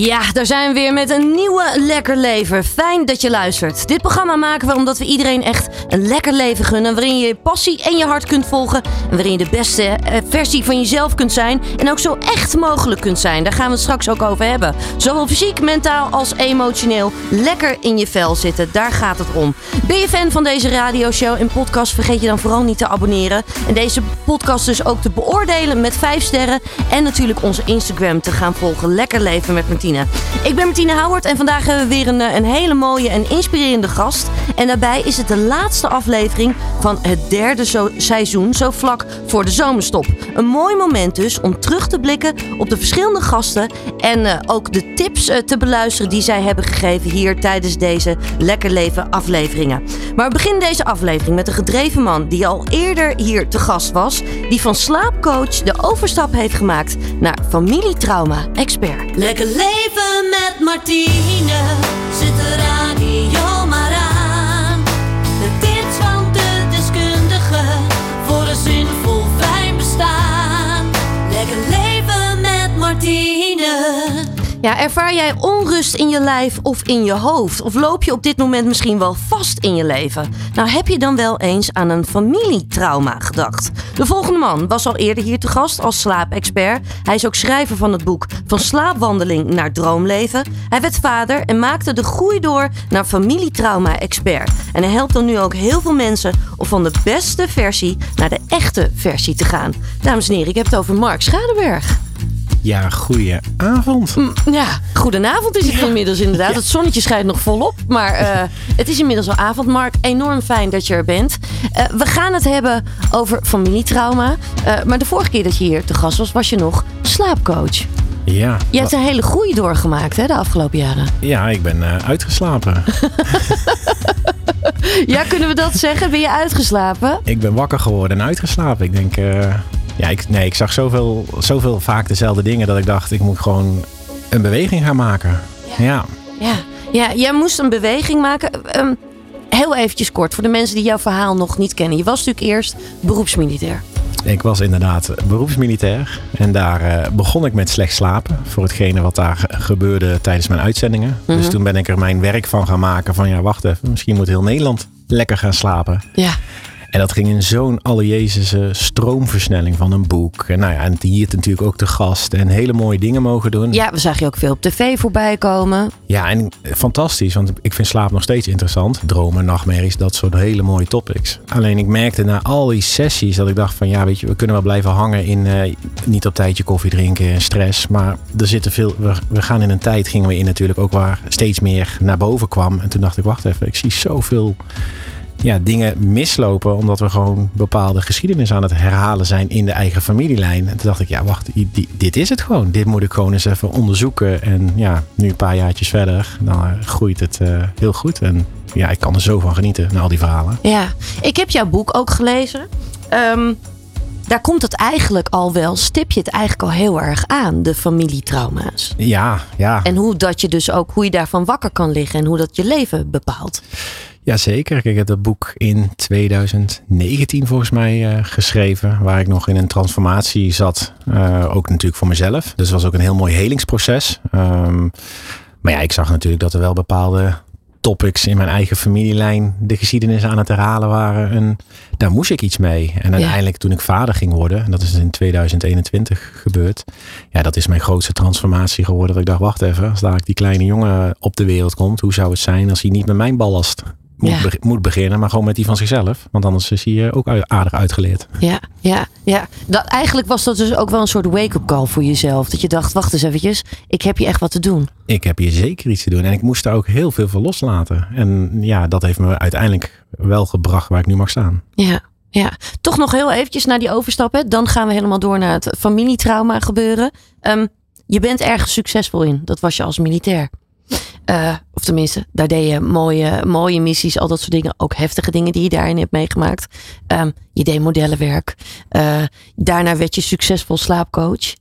Ja, daar zijn we weer met een nieuwe Lekker Leven. Fijn dat je luistert. Dit programma maken we omdat we iedereen echt een lekker leven gunnen. Waarin je je passie en je hart kunt volgen. En waarin je de beste eh, versie van jezelf kunt zijn. En ook zo echt mogelijk kunt zijn. Daar gaan we het straks ook over hebben. Zowel fysiek, mentaal als emotioneel. Lekker in je vel zitten, daar gaat het om. Ben je fan van deze radioshow en podcast? Vergeet je dan vooral niet te abonneren. En deze podcast dus ook te beoordelen met 5 sterren. En natuurlijk onze Instagram te gaan volgen. Lekker leven met Martine. Ik ben Martine Howard en vandaag hebben we weer een, eh, een hele mooie en inspirerende gast. En daarbij is het de laatste aflevering van het derde zo- seizoen, zo vlak voor de zomerstop. Een mooi moment dus om terug te blikken op de verschillende gasten en eh, ook de tips eh, te beluisteren die zij hebben gegeven hier tijdens deze Lekker Leven afleveringen. Maar we beginnen deze aflevering met een gedreven man die al eerder hier te gast was, die van slaapcoach de overstap heeft gemaakt naar familietrauma-expert. Lekker leven met Martine, zet de Ja, ervaar jij onrust in je lijf of in je hoofd? Of loop je op dit moment misschien wel vast in je leven? Nou, heb je dan wel eens aan een familietrauma gedacht? De volgende man was al eerder hier te gast als slaapexpert. Hij is ook schrijver van het boek Van slaapwandeling naar droomleven. Hij werd vader en maakte de groei door naar familietrauma-expert. En hij helpt dan nu ook heel veel mensen om van de beste versie naar de echte versie te gaan. Dames en heren, ik heb het over Mark Schadeberg. Ja, goeie avond. Ja, goedenavond is het inmiddels inderdaad. Het zonnetje schijnt nog volop, maar eh, het is inmiddels al avond. Mark, enorm fijn dat je er bent. Eh, we gaan het hebben over familietrauma. Eh, maar de vorige keer dat je hier te gast was, was je nog slaapcoach. Ja, Je hebt een hele groei doorgemaakt hè, de afgelopen jaren. ja ik ben eh, uitgeslapen. Ja, kunnen we dat zeggen? Ben je uitgeslapen? ik ben wakker geworden en uitgeslapen. Ik denk, eh, ja, ik, nee, ik zag zoveel, zoveel vaak dezelfde dingen dat ik dacht, ik moet gewoon een beweging gaan maken. Ja, Ja, ja jij moest een beweging maken. Ehm, heel eventjes kort, voor de mensen die jouw verhaal nog niet kennen. Je was natuurlijk eerst beroepsmilitair. ik was inderdaad beroepsmilitair. En daar eh, begon ik met slecht slapen. Voor hetgene wat daar ge- gebeurde tijdens mijn uitzendingen. Mhm. Dus toen ben ik er mijn werk van gaan maken. Van ja, wacht even, misschien moet heel Nederland lekker gaan slapen. Ja, En dat ging in zo'n allejezusse stroomversnelling van een boek. En nou ja, en hier natuurlijk ook de gast. En hele mooie dingen mogen doen. ja we zagen je ook veel op tv voorbij komen. Ja, en fantastisch. Want ik vind slaap nog steeds interessant. Dromen, nachtmerries, dat soort hele mooie topics. Alleen ik merkte na al die sessies dat ik dacht van... Ja, weet je, we kunnen wel blijven hangen in eh, niet op tijdje koffie drinken en stress. Maar er zitten veel... We, we gaan in een tijd, gingen we in natuurlijk ook waar steeds meer naar boven kwam. En toen dacht ik, wacht even, ik zie zoveel ja, dingen mislopen omdat we gewoon bepaalde geschiedenis aan het herhalen zijn in de eigen familielijn. En toen dacht ik, ja, wacht, dit is het gewoon. Dit moet ik gewoon eens even onderzoeken. En ja, nu een paar jaartjes verder, dan eh, groeit het eh, heel goed. En ja, ik kan er zo van genieten, naar al die verhalen. Ja, ik heb jouw boek ook gelezen. Ehm, daar komt het eigenlijk al wel, stip je het eigenlijk al heel erg aan, de familietrauma's. Ja, ja, En hoe dat je dus ook, hoe je daarvan wakker kan liggen en hoe dat je leven bepaalt. Ja, zeker. Kijk, Ik heb dat boek in 2019 volgens mij eh, geschreven. Waar ik nog in een transformatie zat. Eh, ook natuurlijk voor mezelf. Dus het was ook een heel mooi helingsproces. Ehm, maar ja, ik zag natuurlijk dat er wel bepaalde topics in mijn eigen familielijn de geschiedenis aan het herhalen waren. En daar moest ik iets mee. En uiteindelijk toen ik vader ging worden, en dat is in 2021 gebeurd. Ja, dat is mijn grootste transformatie geworden. Dat ik dacht, wacht even, als daar die kleine jongen op de wereld komt, hoe zou het zijn als hij niet met mijn ballast moet, Ja. be- moet beginnen, maar gewoon met die van zichzelf. Want anders is hij eh, ook aardig uitgeleerd. Ja, ja, ja. Dat, eigenlijk was dat dus ook wel een soort wake-up call voor jezelf. Dat je dacht, wacht eens eventjes, ik heb hier echt wat te doen. Ik heb hier zeker iets te doen. En ik moest daar ook heel veel van loslaten. En ja, dat heeft me uiteindelijk wel gebracht waar ik nu mag staan. Ja, ja. Toch nog heel eventjes naar die overstap. Hè. Dan gaan we helemaal door naar het familietrauma gebeuren. Ehm, je bent ergens succesvol in. Dat was je als militair. Eh, of tenminste, daar deed je mooie, mooie missies, al dat soort dingen. Ook heftige dingen die je daarin hebt meegemaakt. Ehm, je deed modellenwerk. Eh, daarna werd je succesvol slaapcoach.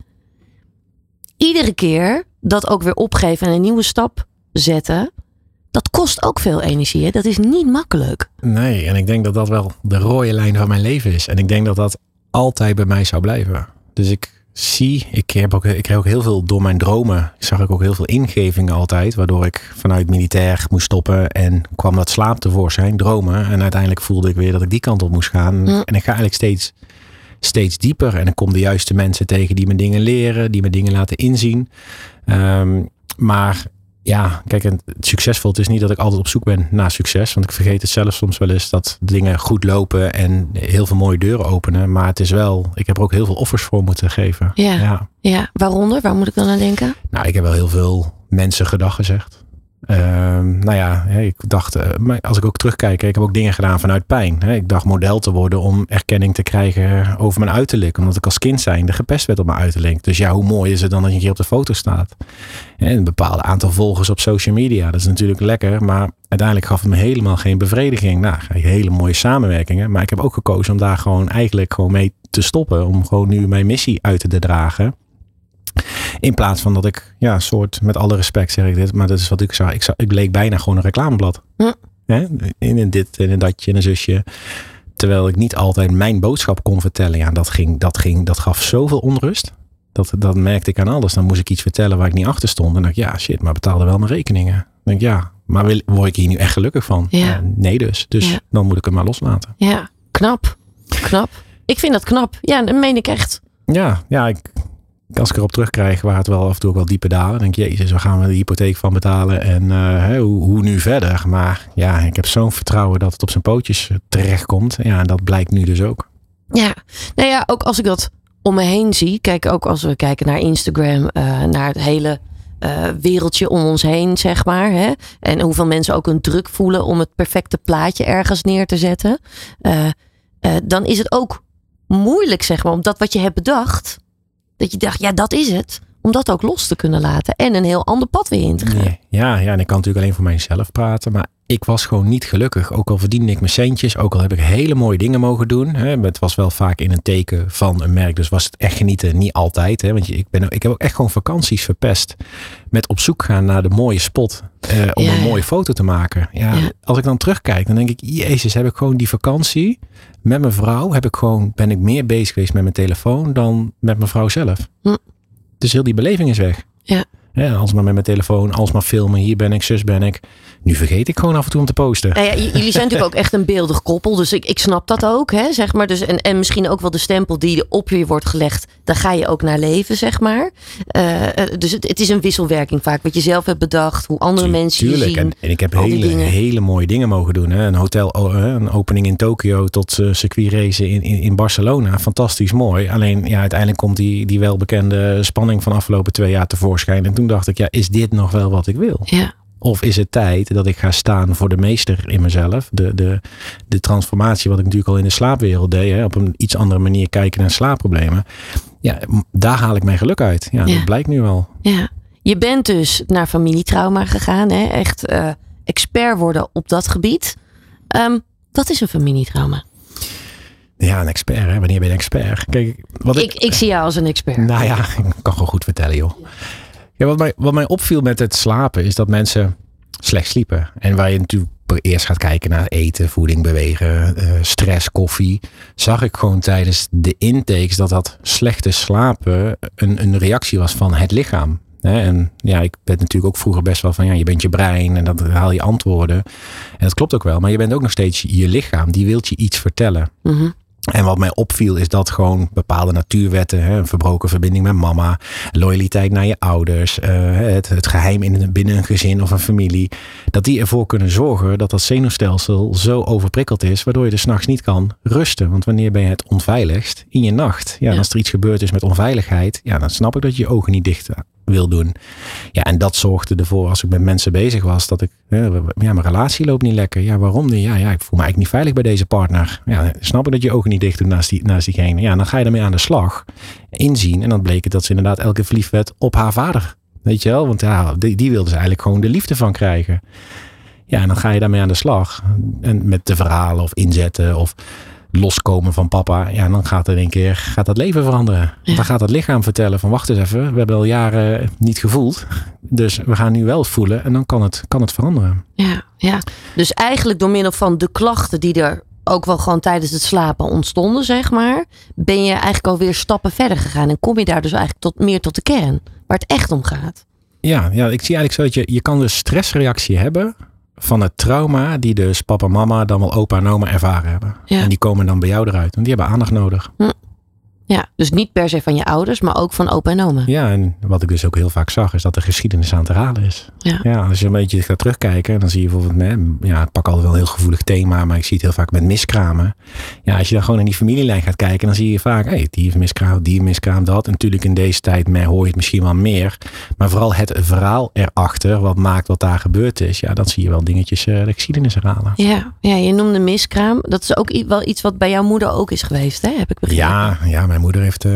Iedere keer dat ook weer opgeven en een nieuwe stap zetten. Dat kost ook veel energie. Hè? Dat is niet makkelijk. Nee, en ik denk dat dat wel de rode lijn van mijn leven is. En ik denk dat dat altijd bij mij zou blijven. Dus ik zie, ik, heb ook, ik kreeg ook heel veel door mijn dromen. Zag ik ook heel veel ingevingen altijd. Waardoor ik vanuit militair moest stoppen. En kwam dat slaap tevoorschijn, dromen. En uiteindelijk voelde ik weer dat ik die kant op moest gaan. En ik ga eigenlijk steeds, steeds dieper. En ik kom de juiste mensen tegen die me dingen leren. Die me dingen laten inzien. Ehm, maar ja, kijk, het succesvol het is niet dat ik altijd op zoek ben naar succes. Want ik vergeet het zelf soms wel eens dat dingen goed lopen en heel veel mooie deuren openen. Maar het is wel, ik heb er ook heel veel offers voor moeten geven. Ja, ja. ja. waaronder? Waar moet ik dan aan denken? Nou, ik heb wel heel veel mensen gedag gezegd. Ehm, nou ja, ik dacht, uh, maar als ik ook terugkijk, ik heb ook dingen gedaan vanuit pijn. Ik dacht model te worden om erkenning te krijgen over mijn uiterlijk. Omdat ik als kind zijnde gepest werd op mijn uiterlijk. Dus ja, hoe mooi is het dan dat je hier op de foto staat? En een bepaald aantal volgers op social media. Dat is natuurlijk lekker, maar uiteindelijk gaf het me helemaal geen bevrediging. Nou, hele mooie samenwerkingen. Maar ik heb ook gekozen om daar gewoon eigenlijk gewoon mee te stoppen. Om gewoon nu mijn missie uit te dragen. In plaats van dat ik, ja, soort, met alle respect zeg ik dit, maar dat is wat ik zag. Ik, zag, ik leek bijna gewoon een reclameblad. Ja. In een dit en een datje en een zusje. Terwijl ik niet altijd mijn boodschap kon vertellen. Ja, dat, ging, dat, ging, dat gaf zoveel onrust. Dat, dat merkte ik aan alles. Dan moest ik iets vertellen waar ik niet achter stond. En dan dacht ik, ja, shit, maar betaalde wel mijn rekeningen. Dan denk ik, ja, maar wil, word ik hier nu echt gelukkig van? Ja. nee dus. Dus dan moet ik hem maar loslaten. Ja, knap. Knap. Ik vind dat knap. Ja, dat meen ik echt. Ja, ja ik, als ik erop terugkrijg, waar het wel af en toe ook wel diepe dalen. denk je, jezus, waar gaan we de hypotheek van betalen? En uh, hoe, hoe, nu verder? Maar ja, ik heb zo'n vertrouwen dat het op zijn pootjes terechtkomt. Ja, en dat blijkt nu dus ook. Ja, nou ja, ook als ik dat om me heen zie. Kijk, ook als we kijken naar Instagram, uh, naar het hele wereldje om ons heen, zeg maar. Hè? En hoeveel mensen ook een druk voelen om het perfecte plaatje ergens neer te zetten. dan is het ook moeilijk, zeg maar, om dat wat je hebt bedacht dat je dacht, ja, dat is het. Om dat ook los te kunnen laten. En een heel ander pad weer in te gaan. ja, ja, en ik kan natuurlijk alleen voor mijzelf praten. Maar ik was gewoon niet gelukkig. Ook al verdiende ik mijn centjes. Ook al heb ik hele mooie dingen mogen doen. Hè, het was wel vaak in een teken van een merk. Dus was het echt genieten. Niet altijd. Hè, want ik, ben, ik heb ook echt gewoon vakanties verpest. Met op zoek gaan naar de mooie spot. Eh, om een mooie foto te maken. Ja, Als ik dan terugkijk, dan denk ik, Jezus, heb ik gewoon die vakantie met mijn vrouw. Heb ik gewoon, ben ik meer bezig geweest met mijn telefoon dan met mijn vrouw zelf. Hm. Dus heel die beleving is weg. Ja. Ja, alsmaar met mijn telefoon, alsmaar filmen. Hier ben ik, zus ben ik. Nu vergeet ik gewoon af en toe om te posten. Nou ja, jullie zijn natuurlijk ook echt een beeldig koppel. Dus ik, ik snap dat ook, hè, zeg maar. Dus, en, en misschien ook wel de stempel die op je wordt gelegd. Daar ga je ook naar leven, zeg maar. Uh, dus het, het, is een wisselwerking vaak. Wat je zelf hebt bedacht, hoe andere mensen tuurlijk. je zien. En, en ik heb hele, hele mooie dingen mogen doen. Hè. Een hotel, een opening in Tokio tot uh, circuitracen in, in, in, Barcelona. Fantastisch mooi. Alleen ja, uiteindelijk komt die, die welbekende spanning van afgelopen twee jaar tevoorschijn. En toen dacht ik, ja, is dit nog wel wat ik wil? Ja. Of is het tijd dat ik ga staan voor de meester in mezelf? De, de, de transformatie, wat ik natuurlijk al in de slaapwereld deed. Hè, op een iets andere manier kijken naar slaapproblemen. Ja, daar haal ik mijn geluk uit. Ja, dat blijkt nu wel. Ja. Je bent dus naar familietrauma gegaan. Hè? Echt uh, expert worden op dat gebied. Um, wat is een familietrauma? Ja, een expert. Hè? Wanneer ben je een expert? Kijk, wat ik, ik, ik zie jou als een expert. Nou ja, ik kan gewoon goed vertellen, joh. Ja, wat mij, wat mij opviel met het slapen is dat mensen slecht sliepen. En waar je natuurlijk eerst gaat kijken naar eten, voeding, bewegen, uh, stress, koffie. Zag ik gewoon tijdens de intakes dat dat slechte slapen een, een reactie was van het lichaam. En ja, ik ben natuurlijk ook vroeger best wel van ja, je bent je brein en dan haal je antwoorden. En dat klopt ook wel, maar je bent ook nog steeds je lichaam. Die wilt je iets vertellen. Mm en wat mij opviel is dat gewoon bepaalde natuurwetten, hè, een verbroken verbinding met mama, loyaliteit naar je ouders, uh, het, het, geheim in, binnen een gezin of een familie, dat die ervoor kunnen zorgen dat dat zenuwstelsel zo overprikkeld is, waardoor je dus s'nachts niet kan rusten. Want wanneer ben je het onveiligst? In je nacht. Ja, als er iets gebeurd is met onveiligheid, ja, dan snap ik dat je je ogen niet dicht wil doen. Ja, en dat zorgde ervoor als ik met mensen bezig was dat ik, ja, mijn relatie loopt niet lekker. Ja, waarom niet? Ja, ja, ik voel me eigenlijk niet veilig bij deze partner. Ja, snap ik dat je ogen niet dicht doet naast, die, naast diegene. Ja, dan ga je ermee aan de slag, inzien. En dan bleek het dat ze inderdaad elke verliefd werd op haar vader. Weet je wel? Want ja, die, die wilde ze eigenlijk gewoon de liefde van krijgen. Ja, en dan ga je daarmee aan de slag. En met de verhalen of inzetten of loskomen van papa, ja, dan gaat er in één keer gaat dat leven veranderen. Dan gaat het lichaam vertellen van wacht eens even, we hebben al jaren niet gevoeld. Dus we gaan nu wel voelen en dan kan het, kan het veranderen. Ja, ja, dus eigenlijk door middel van de klachten die er ook wel gewoon tijdens het slapen ontstonden, zeg maar, ben je eigenlijk alweer stappen verder gegaan. En kom je daar dus eigenlijk tot, meer tot de kern, waar het echt om gaat. Ja, ja, ik zie eigenlijk zo dat je, je kan dus stressreactie hebben van het trauma die dus papa, mama, dan wel opa en oma ervaren hebben. Ja. En die komen dan bij jou eruit, want die hebben aandacht nodig. Ja, dus niet per se van je ouders, maar ook van opa en oma. Ja, en wat ik dus ook heel vaak zag, is dat de geschiedenis aan te raden is. Ja. als je een beetje gaat terugkijken, dan zie je bijvoorbeeld, hè, ja, ik pak altijd wel een heel gevoelig thema, maar ik zie het heel vaak met miskramen. Ja, als je dan gewoon in die familielijn gaat kijken, dan zie je vaak, hey, die heeft miskraam, die heeft miskraam, dat. En natuurlijk in deze tijd hoor je het misschien wel meer. Maar vooral het verhaal erachter, wat maakt wat daar gebeurd is. Ja, dat zie je wel dingetjes eh, de geschiedenis herhalen. Ja, ja, je noemde miskraam. Dat is ook wel iets wat bij jouw moeder ook is geweest, hè? heb ik begrepen. Ja, ja, mijn moeder heeft eh,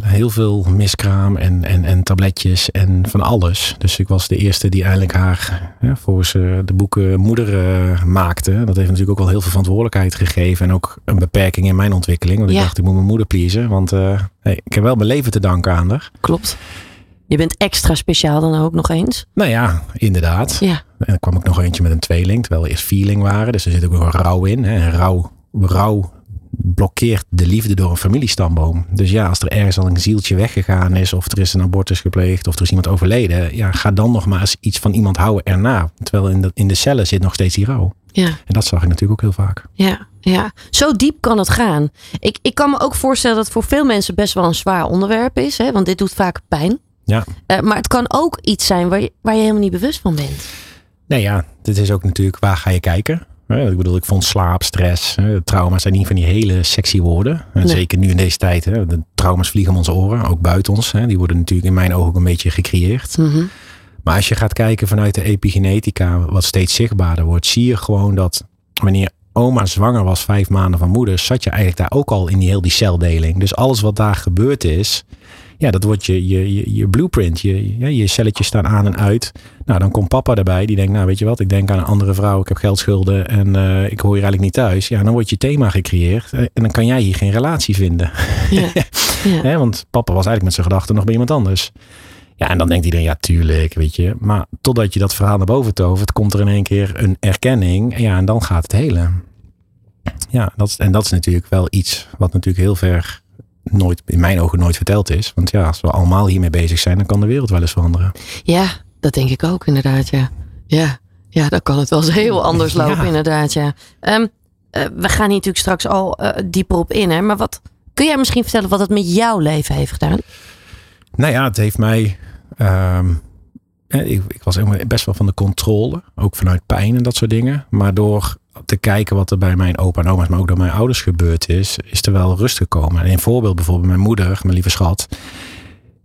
heel veel miskraam en, en, en tabletjes en van alles. Dus ik was de eerste die eigenlijk haar, ja, volgens de boeken, moeder eh, maakte. Dat heeft natuurlijk ook wel heel veel verantwoordelijkheid gegeven. En ook een beperking in mijn ontwikkeling. Want Ja. ik dacht, ik moet mijn moeder pleasen. Want eh, hey, ik heb wel mijn leven te danken aan haar. Klopt. Je bent extra speciaal dan ook nog eens. Nou ja, inderdaad. Ja, En dan kwam ik nog eentje met een tweeling, terwijl we eerst vierling waren. Dus er zit ook nog een rouw in. Hè. En rouw, rouw blokkeert de liefde door een familiestamboom. Dus ja, als er ergens al een zieltje weggegaan is, of er is een abortus gepleegd, of er is iemand overleden, ja, ga dan nog maar eens iets van iemand houden erna. Terwijl in de, in de cellen zit nog steeds die rouw. ja, En dat zag ik natuurlijk ook heel vaak. ja, ja. Zo diep kan het gaan. Ik, ik kan me ook voorstellen dat het voor veel mensen best wel een zwaar onderwerp is. Hè? Want dit doet vaak pijn. Ja. Eh, maar het kan ook iets zijn waar je, waar je helemaal niet bewust van bent. Nee, ja, dit is ook natuurlijk waar ga je kijken. Ik bedoel, ik vond slaap, stress, trauma's zijn niet van die hele sexy woorden. En Nee. Zeker nu in deze tijd. Hè, de trauma's vliegen om onze oren, ook buiten ons. Hè, die worden natuurlijk in mijn ogen ook een beetje gecreëerd. Mhm. Maar als je gaat kijken vanuit de epigenetica, wat steeds zichtbaarder wordt, zie je gewoon dat wanneer oma zwanger was, vijf maanden van moeder, zat je eigenlijk daar ook al in die heel die celdeling. Dus alles wat daar gebeurd is, ja, dat wordt je, je, je, je blueprint. Je, je, je celletjes staan aan en uit. Nou, dan komt papa erbij. Die denkt, nou weet je wat, ik denk aan een andere vrouw. Ik heb geldschulden en eh, ik hoor hier eigenlijk niet thuis. Ja, dan wordt je thema gecreëerd. eh, En dan kan jij hier geen relatie vinden. Ja. want papa was eigenlijk met zijn gedachten nog bij iemand anders. Ja, en dan denkt iedereen, ja, tuurlijk, weet je. Maar totdat je dat verhaal naar boven tovert, komt er in één keer een erkenning. En ja, en dan gaat het hele. Ja, dat is, en dat is natuurlijk wel iets wat natuurlijk heel ver nooit, in mijn ogen nooit verteld is. Want ja, als we allemaal hiermee bezig zijn, dan kan de wereld wel eens veranderen. Ja, dat denk ik ook inderdaad, ja. Ja, ja dan kan het wel eens heel anders Ja. lopen inderdaad, ja. Ehm, eh, we gaan hier natuurlijk straks al eh, dieper op in, hè. Maar wat, kun jij misschien vertellen wat het met jouw leven heeft gedaan? Nou ja, het heeft mij. ehm, eh, ik, ik was helemaal best wel van de controle. Ook vanuit pijn en dat soort dingen. Maar door te kijken wat er bij mijn opa en oma's, maar ook door mijn ouders gebeurd is, is er wel rust gekomen. En een voorbeeld bijvoorbeeld mijn moeder, mijn lieve schat.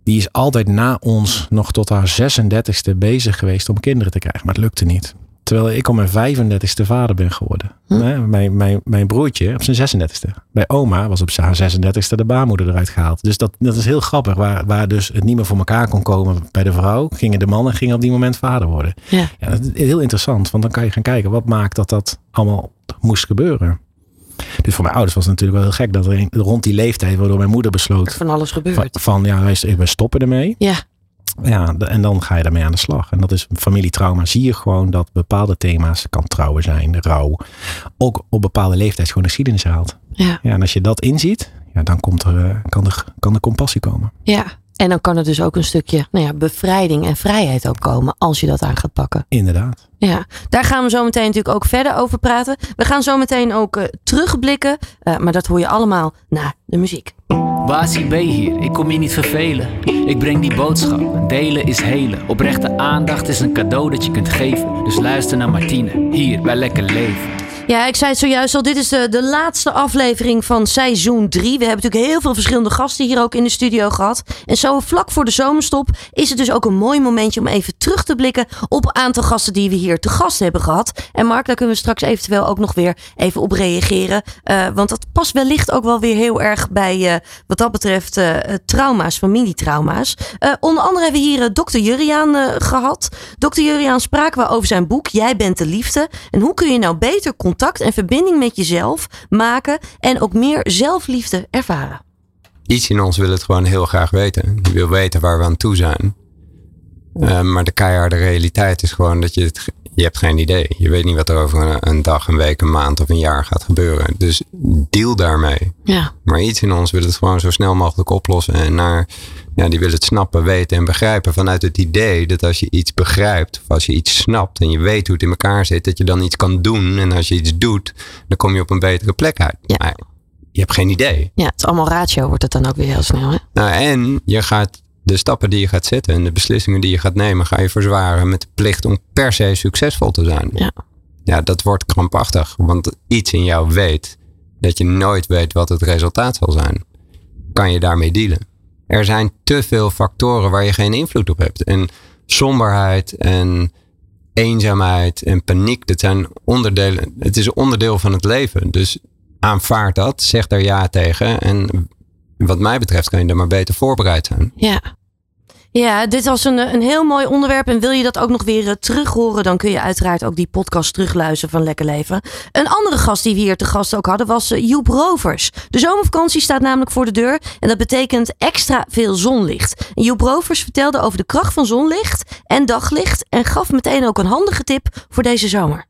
Die is altijd na ons nog tot haar 36e bezig geweest om kinderen te krijgen. Maar het lukte niet. Terwijl ik op mijn 35e vader ben geworden. Hm. Mijn, mijn, mijn broertje op zijn 36e. Bij oma was op zijn 36e de baarmoeder eruit gehaald. Dus dat, dat is heel grappig. Waar, waar dus het niet meer voor elkaar kon komen bij de vrouw. Gingen de mannen gingen op die moment vader worden. Ja. Ja, dat is heel interessant. Want dan kan je gaan kijken. Wat maakt dat dat allemaal moest gebeuren. Dus voor mijn ouders was het natuurlijk wel heel gek. Dat er rond die leeftijd waardoor mijn moeder besloot. Van alles Van, gebeurd. van ja, wij, wij stoppen ermee. Ja, Ja, de- en dan ga je daarmee aan de slag. En dat is familietrauma. Zie je gewoon dat bepaalde thema's, kan trouwen zijn, rouw, ook op bepaalde leeftijd gewoon de geschiedenis haalt. ja, Ja, en als je dat inziet, ja, dan komt er, eh, kan, er, kan er compassie komen. ja. En dan kan er dus ook een stukje nou ja, bevrijding en vrijheid ook komen als je dat aan gaat pakken. Inderdaad. Ja, daar gaan we zo meteen natuurlijk ook verder over praten. We gaan zo meteen ook eh, terugblikken, eh, maar dat hoor je allemaal na de muziek. Wasie B hier, ik kom je niet vervelen. Ik breng die boodschap, delen is helen. Oprechte aandacht is een cadeau dat je kunt geven. Dus luister naar Martine, hier bij Lekker Leven. Ja, ik zei het zojuist al. Dit is de, de laatste aflevering van seizoen 3. We hebben natuurlijk heel veel verschillende gasten hier ook in de studio gehad. En zo vlak voor de zomerstop is het dus ook een mooi momentje om even terug te blikken op een aantal gasten die we hier te gast hebben gehad. En Mark, daar kunnen we straks eventueel ook nog weer even op reageren. Eh, want dat past wellicht ook wel weer heel erg bij eh, wat dat betreft eh, trauma's, familietrauma's. Onder andere hebben we hier dokter Juriaan eh, gehad. Dokter Juriaan spraken we over zijn boek Jij bent de liefde. En hoe kun je nou beter contact en verbinding met jezelf maken en ook meer zelfliefde ervaren? iets in ons wil het gewoon heel graag weten. Die wil weten waar we aan toe zijn. Eh, maar de keiharde realiteit is gewoon dat je het, je hebt geen idee. Je weet niet wat er over een, een dag, een week, een maand of een jaar gaat gebeuren. Dus deal daarmee. Ja. Maar iets in ons wil het gewoon zo snel mogelijk oplossen. En naar, ja, die wil het snappen, weten en begrijpen. Vanuit het idee dat als je iets begrijpt, of als je iets snapt en je weet hoe het in elkaar zit, dat je dan iets kan doen. En als je iets doet, dan kom je op een betere plek uit. Ja. Maar je hebt geen idee. Ja, het is allemaal ratio wordt het dan ook weer heel snel. Hè? Nou, en je gaat de stappen die je gaat zetten en de beslissingen die je gaat nemen, ga je verzwaren met de plicht om per se succesvol te zijn. Ja. Ja, dat wordt krampachtig, want iets in jou weet dat je nooit weet wat het resultaat zal zijn. Kan je daarmee dealen? Er zijn te veel factoren waar je geen invloed op hebt. En somberheid en eenzaamheid en paniek, dat zijn onderdelen. Het is een onderdeel van het leven. Dus aanvaard dat, zeg daar ja tegen. En wat mij betreft kan je er maar beter voorbereid zijn. Ja. Ja, dit was een, een heel mooi onderwerp. En wil je dat ook nog weer eh, terug horen, dan kun je uiteraard ook die podcast terugluisteren van Lekker Leven. Een andere gast die we hier te gast ook hadden was eh, Joep Rovers. De zomervakantie staat namelijk voor de deur. En dat betekent extra veel zonlicht. En Joep Rovers vertelde over de kracht van zonlicht en daglicht. En gaf meteen ook een handige tip voor deze zomer.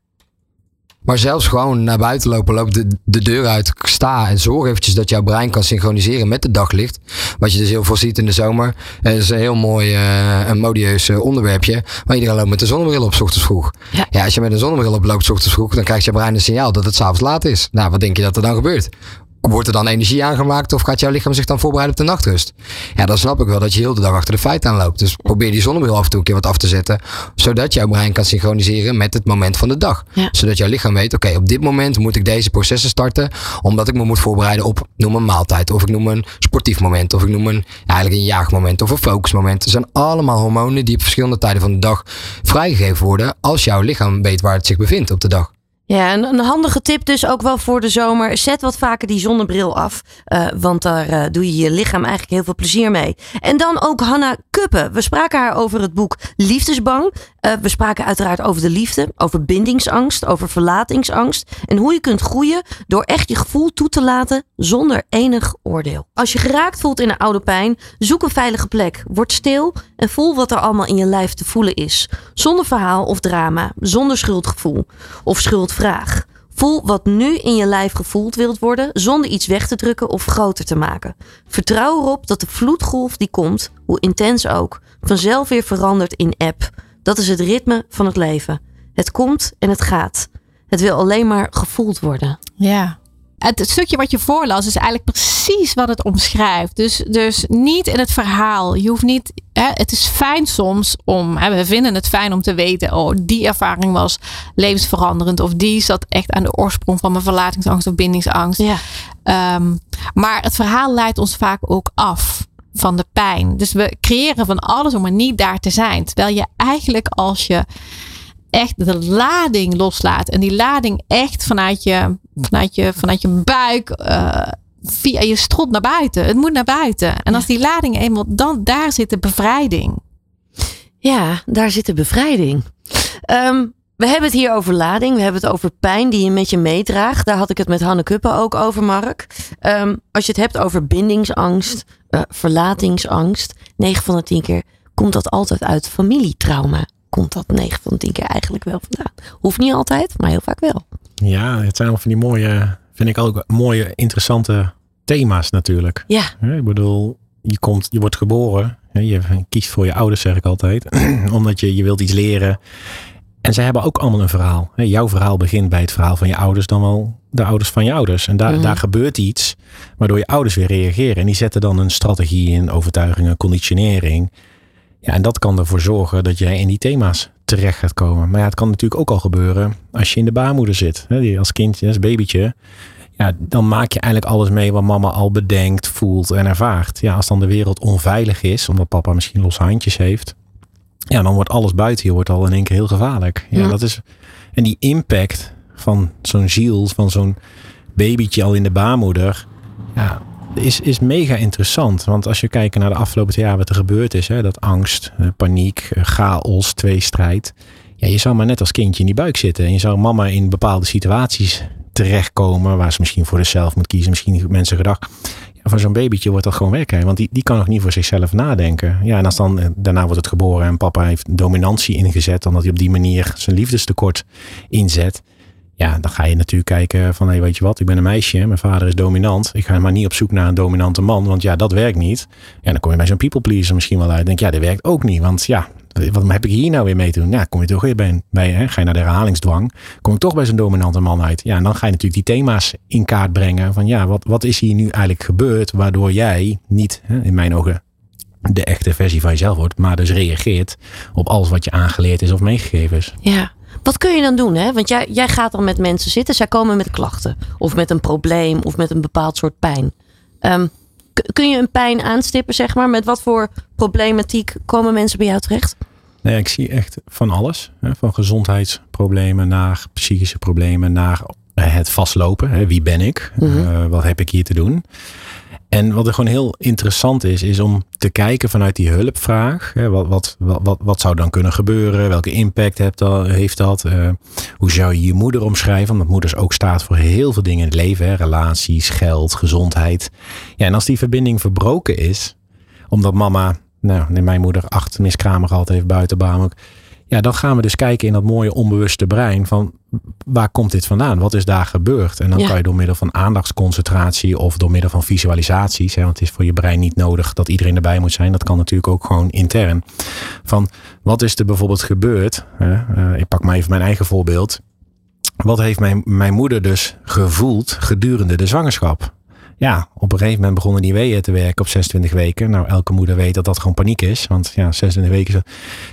Maar zelfs gewoon naar buiten lopen, loop de, de deur uit, sta en zorg eventjes dat jouw brein kan synchroniseren met het daglicht. Wat je dus heel veel ziet in de zomer. En dat is een heel mooi uh, en modieus uh, onderwerpje. Maar iedereen loopt met de zonnebril op 's ochtends vroeg. Ja. ja, als je met een zonnebril op loopt 's ochtends vroeg, dan krijgt je brein een signaal dat het s'avonds laat is. Nou, wat denk je dat er dan gebeurt? Wordt er dan energie aangemaakt of gaat jouw lichaam zich dan voorbereiden op de nachtrust? Ja, dan snap ik wel dat je heel de dag achter de feiten aanloopt. Dus probeer die zonnebril af en toe een keer wat af te zetten. Zodat jouw brein kan synchroniseren met het moment van de dag. Ja. Zodat jouw lichaam weet, oké, op dit moment moet ik deze processen starten. Omdat ik me moet voorbereiden op, noem een maaltijd. Of ik noem een sportief moment. Of ik noem een, eigenlijk een jaagmoment of een focusmoment. Er zijn allemaal hormonen die op verschillende tijden van de dag vrijgegeven worden. Als jouw lichaam weet waar het zich bevindt op de dag. Ja, en een handige tip dus ook wel voor de zomer. Zet wat vaker die zonnebril af. eh, want daar eh, doe je je lichaam eigenlijk heel veel plezier mee. En dan ook Hanna Kuppen. We spraken haar over het boek Liefdesbang. Eh, we spraken uiteraard over de liefde. Over bindingsangst. Over verlatingsangst. En hoe je kunt groeien door echt je gevoel toe te laten zonder enig oordeel. Als je geraakt voelt in een oude pijn, zoek een veilige plek. Word stil en voel wat er allemaal in je lijf te voelen is. Zonder verhaal of drama. Zonder schuldgevoel of schuldvraag. Voel wat nu in je lijf gevoeld wilt worden, zonder iets weg te drukken of groter te maken. Vertrouw erop dat de vloedgolf die komt, hoe intens ook, vanzelf weer verandert in eb. Dat is het ritme van het leven. Het komt en het gaat. Het wil alleen maar gevoeld worden. Ja. Het, stukje wat je voorlas is eigenlijk precies wat het omschrijft. Dus, dus niet in het verhaal. Je hoeft niet. Hè, het is fijn soms om. Hè, we vinden het fijn om te weten. Oh, die ervaring was levensveranderend. Of die zat echt aan de oorsprong van mijn verlatingsangst of bindingsangst. Ja. Ehm, maar het verhaal leidt ons vaak ook af van de pijn. Dus we creëren van alles om er niet daar te zijn. Terwijl je eigenlijk als je echt de lading loslaat. En die lading echt vanuit je, vanuit je, vanuit je buik. eh, via je strot naar buiten. Het moet naar buiten. En als die lading eenmaal. Dan, daar zit de bevrijding. Ja, daar zit de bevrijding. Ehm, we hebben het hier over lading. We hebben het over pijn die je met je meedraagt. Daar had ik het met Hanne Kuppen ook over, Mark. Ehm, als je het hebt over bindingsangst, eh, verlatingsangst. 9 van de 10 keer komt dat altijd uit familietrauma. Komt dat 9 van de 10 keer eigenlijk wel vandaan. Hoeft niet altijd, maar heel vaak wel. Ja, het zijn allemaal van die mooie, vind ik ook mooie, interessante thema's natuurlijk. Ja, Ik bedoel, je, komt, je wordt geboren. Je kiest voor je ouders, zeg ik altijd. Omdat je, je wilt iets leren. En zij hebben ook allemaal een verhaal. Jouw verhaal begint bij het verhaal van je ouders, dan wel de ouders van je ouders. En daar, Mhm. daar gebeurt iets, waardoor je ouders weer reageren. En die zetten dan een strategie in, overtuigingen, conditionering. Ja, en dat kan ervoor zorgen dat jij in die thema's terecht gaat komen. Maar ja, het kan natuurlijk ook al gebeuren als je in de baarmoeder zit. Hè, die als kindje, als babytje. Ja, dan maak je eigenlijk alles mee wat mama al bedenkt, voelt en ervaart. Ja, als dan de wereld onveilig is, omdat papa misschien losse handjes heeft. Ja, dan wordt alles buiten je wordt al in één keer heel gevaarlijk. Ja, Ja. dat is. En die impact van zo'n ziel, van zo'n babytje al in de baarmoeder. Ja, is, is mega interessant. Want als je kijkt naar de afgelopen jaar wat er gebeurd is. Hè, dat angst, eh, paniek, eh, chaos, tweestrijd. Ja, je zou maar net als kindje in die buik zitten. En je zou mama in bepaalde situaties terechtkomen. Waar ze misschien voor zichzelf moet kiezen. Misschien mensen gedacht. Ja, voor zo'n babytje wordt dat gewoon werken. Want die, die kan nog niet voor zichzelf nadenken. Ja, en als dan eh, daarna wordt het geboren en papa heeft dominantie ingezet, omdat hij op die manier zijn liefdestekort inzet. Ja, dan ga je natuurlijk kijken van, hé, weet je wat, ik ben een meisje, mijn vader is dominant. Ik ga maar niet op zoek naar een dominante man, want ja, dat werkt niet. Ja, dan kom je bij zo'n people pleaser misschien wel uit. Denk, ja, dat werkt ook niet, want ja, wat heb ik hier nou weer mee te doen? Ja, kom je toch weer bij, bij hè, ga je naar de herhalingsdwang, kom ik toch bij zo'n dominante man uit. Ja, en dan ga je natuurlijk die thema's in kaart brengen van, ja, wat, wat is hier nu eigenlijk gebeurd, waardoor jij niet, hè, in mijn ogen, de echte versie van jezelf wordt, maar dus reageert op alles wat je aangeleerd is of meegegeven is. Ja. Wat kun je dan doen? Hè? Want jij, jij gaat dan met mensen zitten. Zij komen met klachten. Of met een probleem. Of met een bepaald soort pijn. Um, kun je een pijn aanstippen, zeg maar? Met wat voor problematiek komen mensen bij jou terecht? Nee, ik zie echt van alles. Hè? Van gezondheidsproblemen naar psychische problemen naar het vastlopen. Hè? Wie ben ik? Mm -hmm. uh, wat heb ik hier te doen? En wat er gewoon heel interessant is, is om te kijken vanuit die hulpvraag. Hè, wat, wat, wat, wat zou dan kunnen gebeuren? Welke impact heeft dat? Heeft dat? Uh, hoe zou je je moeder omschrijven? Omdat moeders ook staat voor heel veel dingen in het leven. Hè, relaties, geld, gezondheid. Ja, en als die verbinding verbroken is, omdat mama, nou, mijn moeder acht miskramen gehad heeft buiten Ja, dan gaan we dus kijken in dat mooie onbewuste brein van waar komt dit vandaan? Wat is daar gebeurd? En dan ja. kan je door middel van aandachtsconcentratie of door middel van visualisaties, hè, want het is voor je brein niet nodig dat iedereen erbij moet zijn. Dat kan natuurlijk ook gewoon intern. Van wat is er bijvoorbeeld gebeurd? Hè? Uh, ik pak maar even mijn eigen voorbeeld. Wat heeft mijn, mijn moeder dus gevoeld gedurende de zwangerschap? Ja, op een gegeven moment begonnen die weeën te werken op 26 weken. Nou, elke moeder weet dat dat gewoon paniek is. Want ja, 26 weken.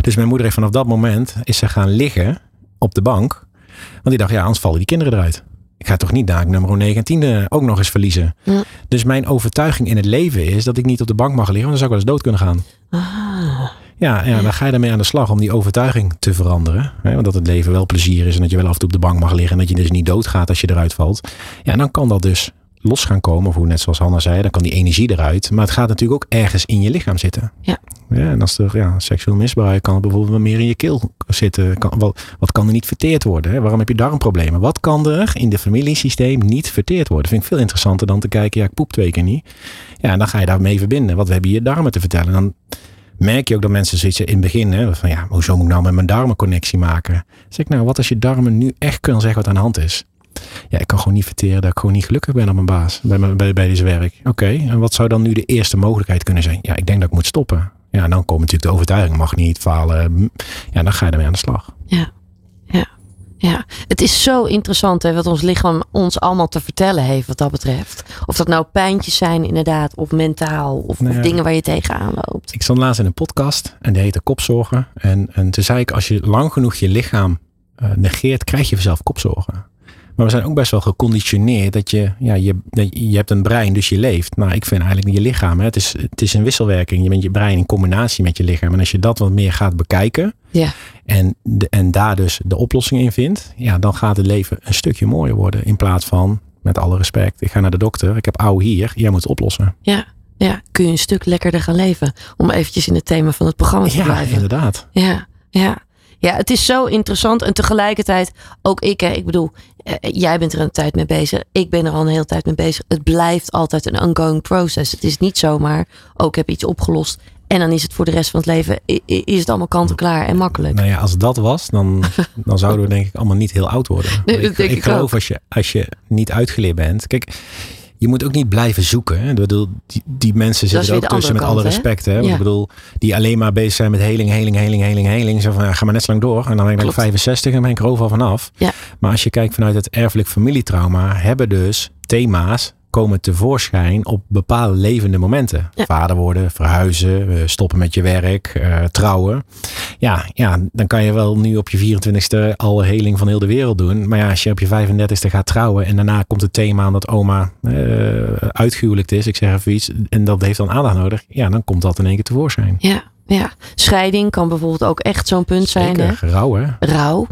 Dus mijn moeder heeft vanaf dat moment is ze gaan liggen op de bank. Want die dacht, ja, anders vallen die kinderen eruit. Ik ga toch niet daar nummer 9 en 10 ook nog eens verliezen. Ja. Dus mijn overtuiging in het leven is dat ik niet op de bank mag liggen, want dan zou ik wel eens dood kunnen gaan. Ah. Ja, ja, dan ga je daarmee aan de slag om die overtuiging te veranderen. Hè, want dat het leven wel plezier is en dat je wel af en toe op de bank mag liggen. En dat je dus niet doodgaat als je eruit valt. Ja, dan kan dat dus los gaan komen. Of hoe net zoals Hanna zei, dan kan die energie eruit. Maar het gaat natuurlijk ook ergens in je lichaam zitten. Ja. Ja, en als er ja, seksueel misbruik kan het bijvoorbeeld meer in je keel zitten. Kan, wat, wat kan er niet verteerd worden? Hè? Waarom heb je darmproblemen? Wat kan er in de familiesysteem niet verteerd worden? Vind ik veel interessanter dan te kijken, ja, ik poep twee keer niet. Ja, en dan ga je daarmee verbinden. Wat hebben je darmen te vertellen? Dan merk je ook dat mensen zoiets in het begin, hè, van ja, hoezo moet ik nou met mijn darmen connectie maken? Dan zeg ik nou, wat als je darmen nu echt kunnen zeggen wat aan de hand is? Ja, ik kan gewoon niet verteren dat ik gewoon niet gelukkig ben op mijn baas, bij, mijn, bij, bij deze werk. Oké, en wat zou dan nu de eerste mogelijkheid kunnen zijn? Ja, ik denk dat ik moet stoppen. Ja, en dan komt natuurlijk de overtuiging, mag niet falen. Ja, dan ga je ermee aan de slag. Ja, ja, ja. Het is zo interessant hè, wat ons lichaam ons allemaal te vertellen heeft wat dat betreft. Of dat nou pijntjes zijn inderdaad, of mentaal, of, Nou ja. of dingen waar je tegenaan loopt. Ik stond laatst in een podcast en die heette Kopzorgen. En, en toen zei ik, als je lang genoeg je lichaam eh, negeert, krijg je vanzelf kopzorgen. Maar we zijn ook best wel geconditioneerd dat je, ja, je, je hebt een brein, dus je leeft. Maar ik vind eigenlijk je lichaam, hè, het, is, het is een wisselwerking. Je bent je brein in combinatie met je lichaam. En als je dat wat meer gaat bekijken Ja, en, de, en daar dus de oplossing in vindt, ja, dan gaat het leven een stukje mooier worden. In plaats van, met alle respect, ik ga naar de dokter, ik heb ouwe hier, jij moet het oplossen. ja, ja. Kun je een stuk lekkerder gaan leven. Om eventjes in het thema van het programma te Ja, blijven. inderdaad. Ja, ja. Ja, het is zo interessant. En tegelijkertijd, ook ik, hè, ik bedoel, eh, jij bent er een tijd mee bezig. Ik ben er al een hele tijd mee bezig. Het blijft altijd een ongoing process. Het is niet zomaar, ook ik heb iets opgelost. En dan is het voor de rest van het leven, is het allemaal kant-en-klaar en makkelijk. Nou ja, als dat was, dan, dan zouden we denk ik allemaal niet heel oud worden. Nee, ik, ik ik geloof ook. als je, als je niet uitgeleerd bent. Kijk, je moet ook niet blijven zoeken. Hè. Ik bedoel, die, die mensen zitten er ook tussen met alle hè? respect. Hè. Ja. Ik bedoel, die alleen maar bezig zijn met heling, heling, heling, heling, heling. Zo van, ja, ga maar net zo lang door. En dan ben ik Klopt. 65 en ben ik er overal vanaf. Ja. Maar als je kijkt vanuit het erfelijk familietrauma, hebben dus thema's komen tevoorschijn op bepaalde levende momenten. Ja. Vader worden, verhuizen, eh, stoppen met je werk, eh, trouwen. Ja, ja, dan kan je wel nu op je 24ste al heling van heel de wereld doen. Maar ja, als je op je 35ste gaat trouwen en daarna komt het thema aan dat oma eh uitgehuwelijkt is, ik zeg even iets, en dat heeft dan aandacht nodig. Ja, dan komt dat in één keer tevoorschijn. Ja, ja. Scheiding kan bijvoorbeeld ook echt zo'n punt zijn. Hè? Rauw hè? Rouw,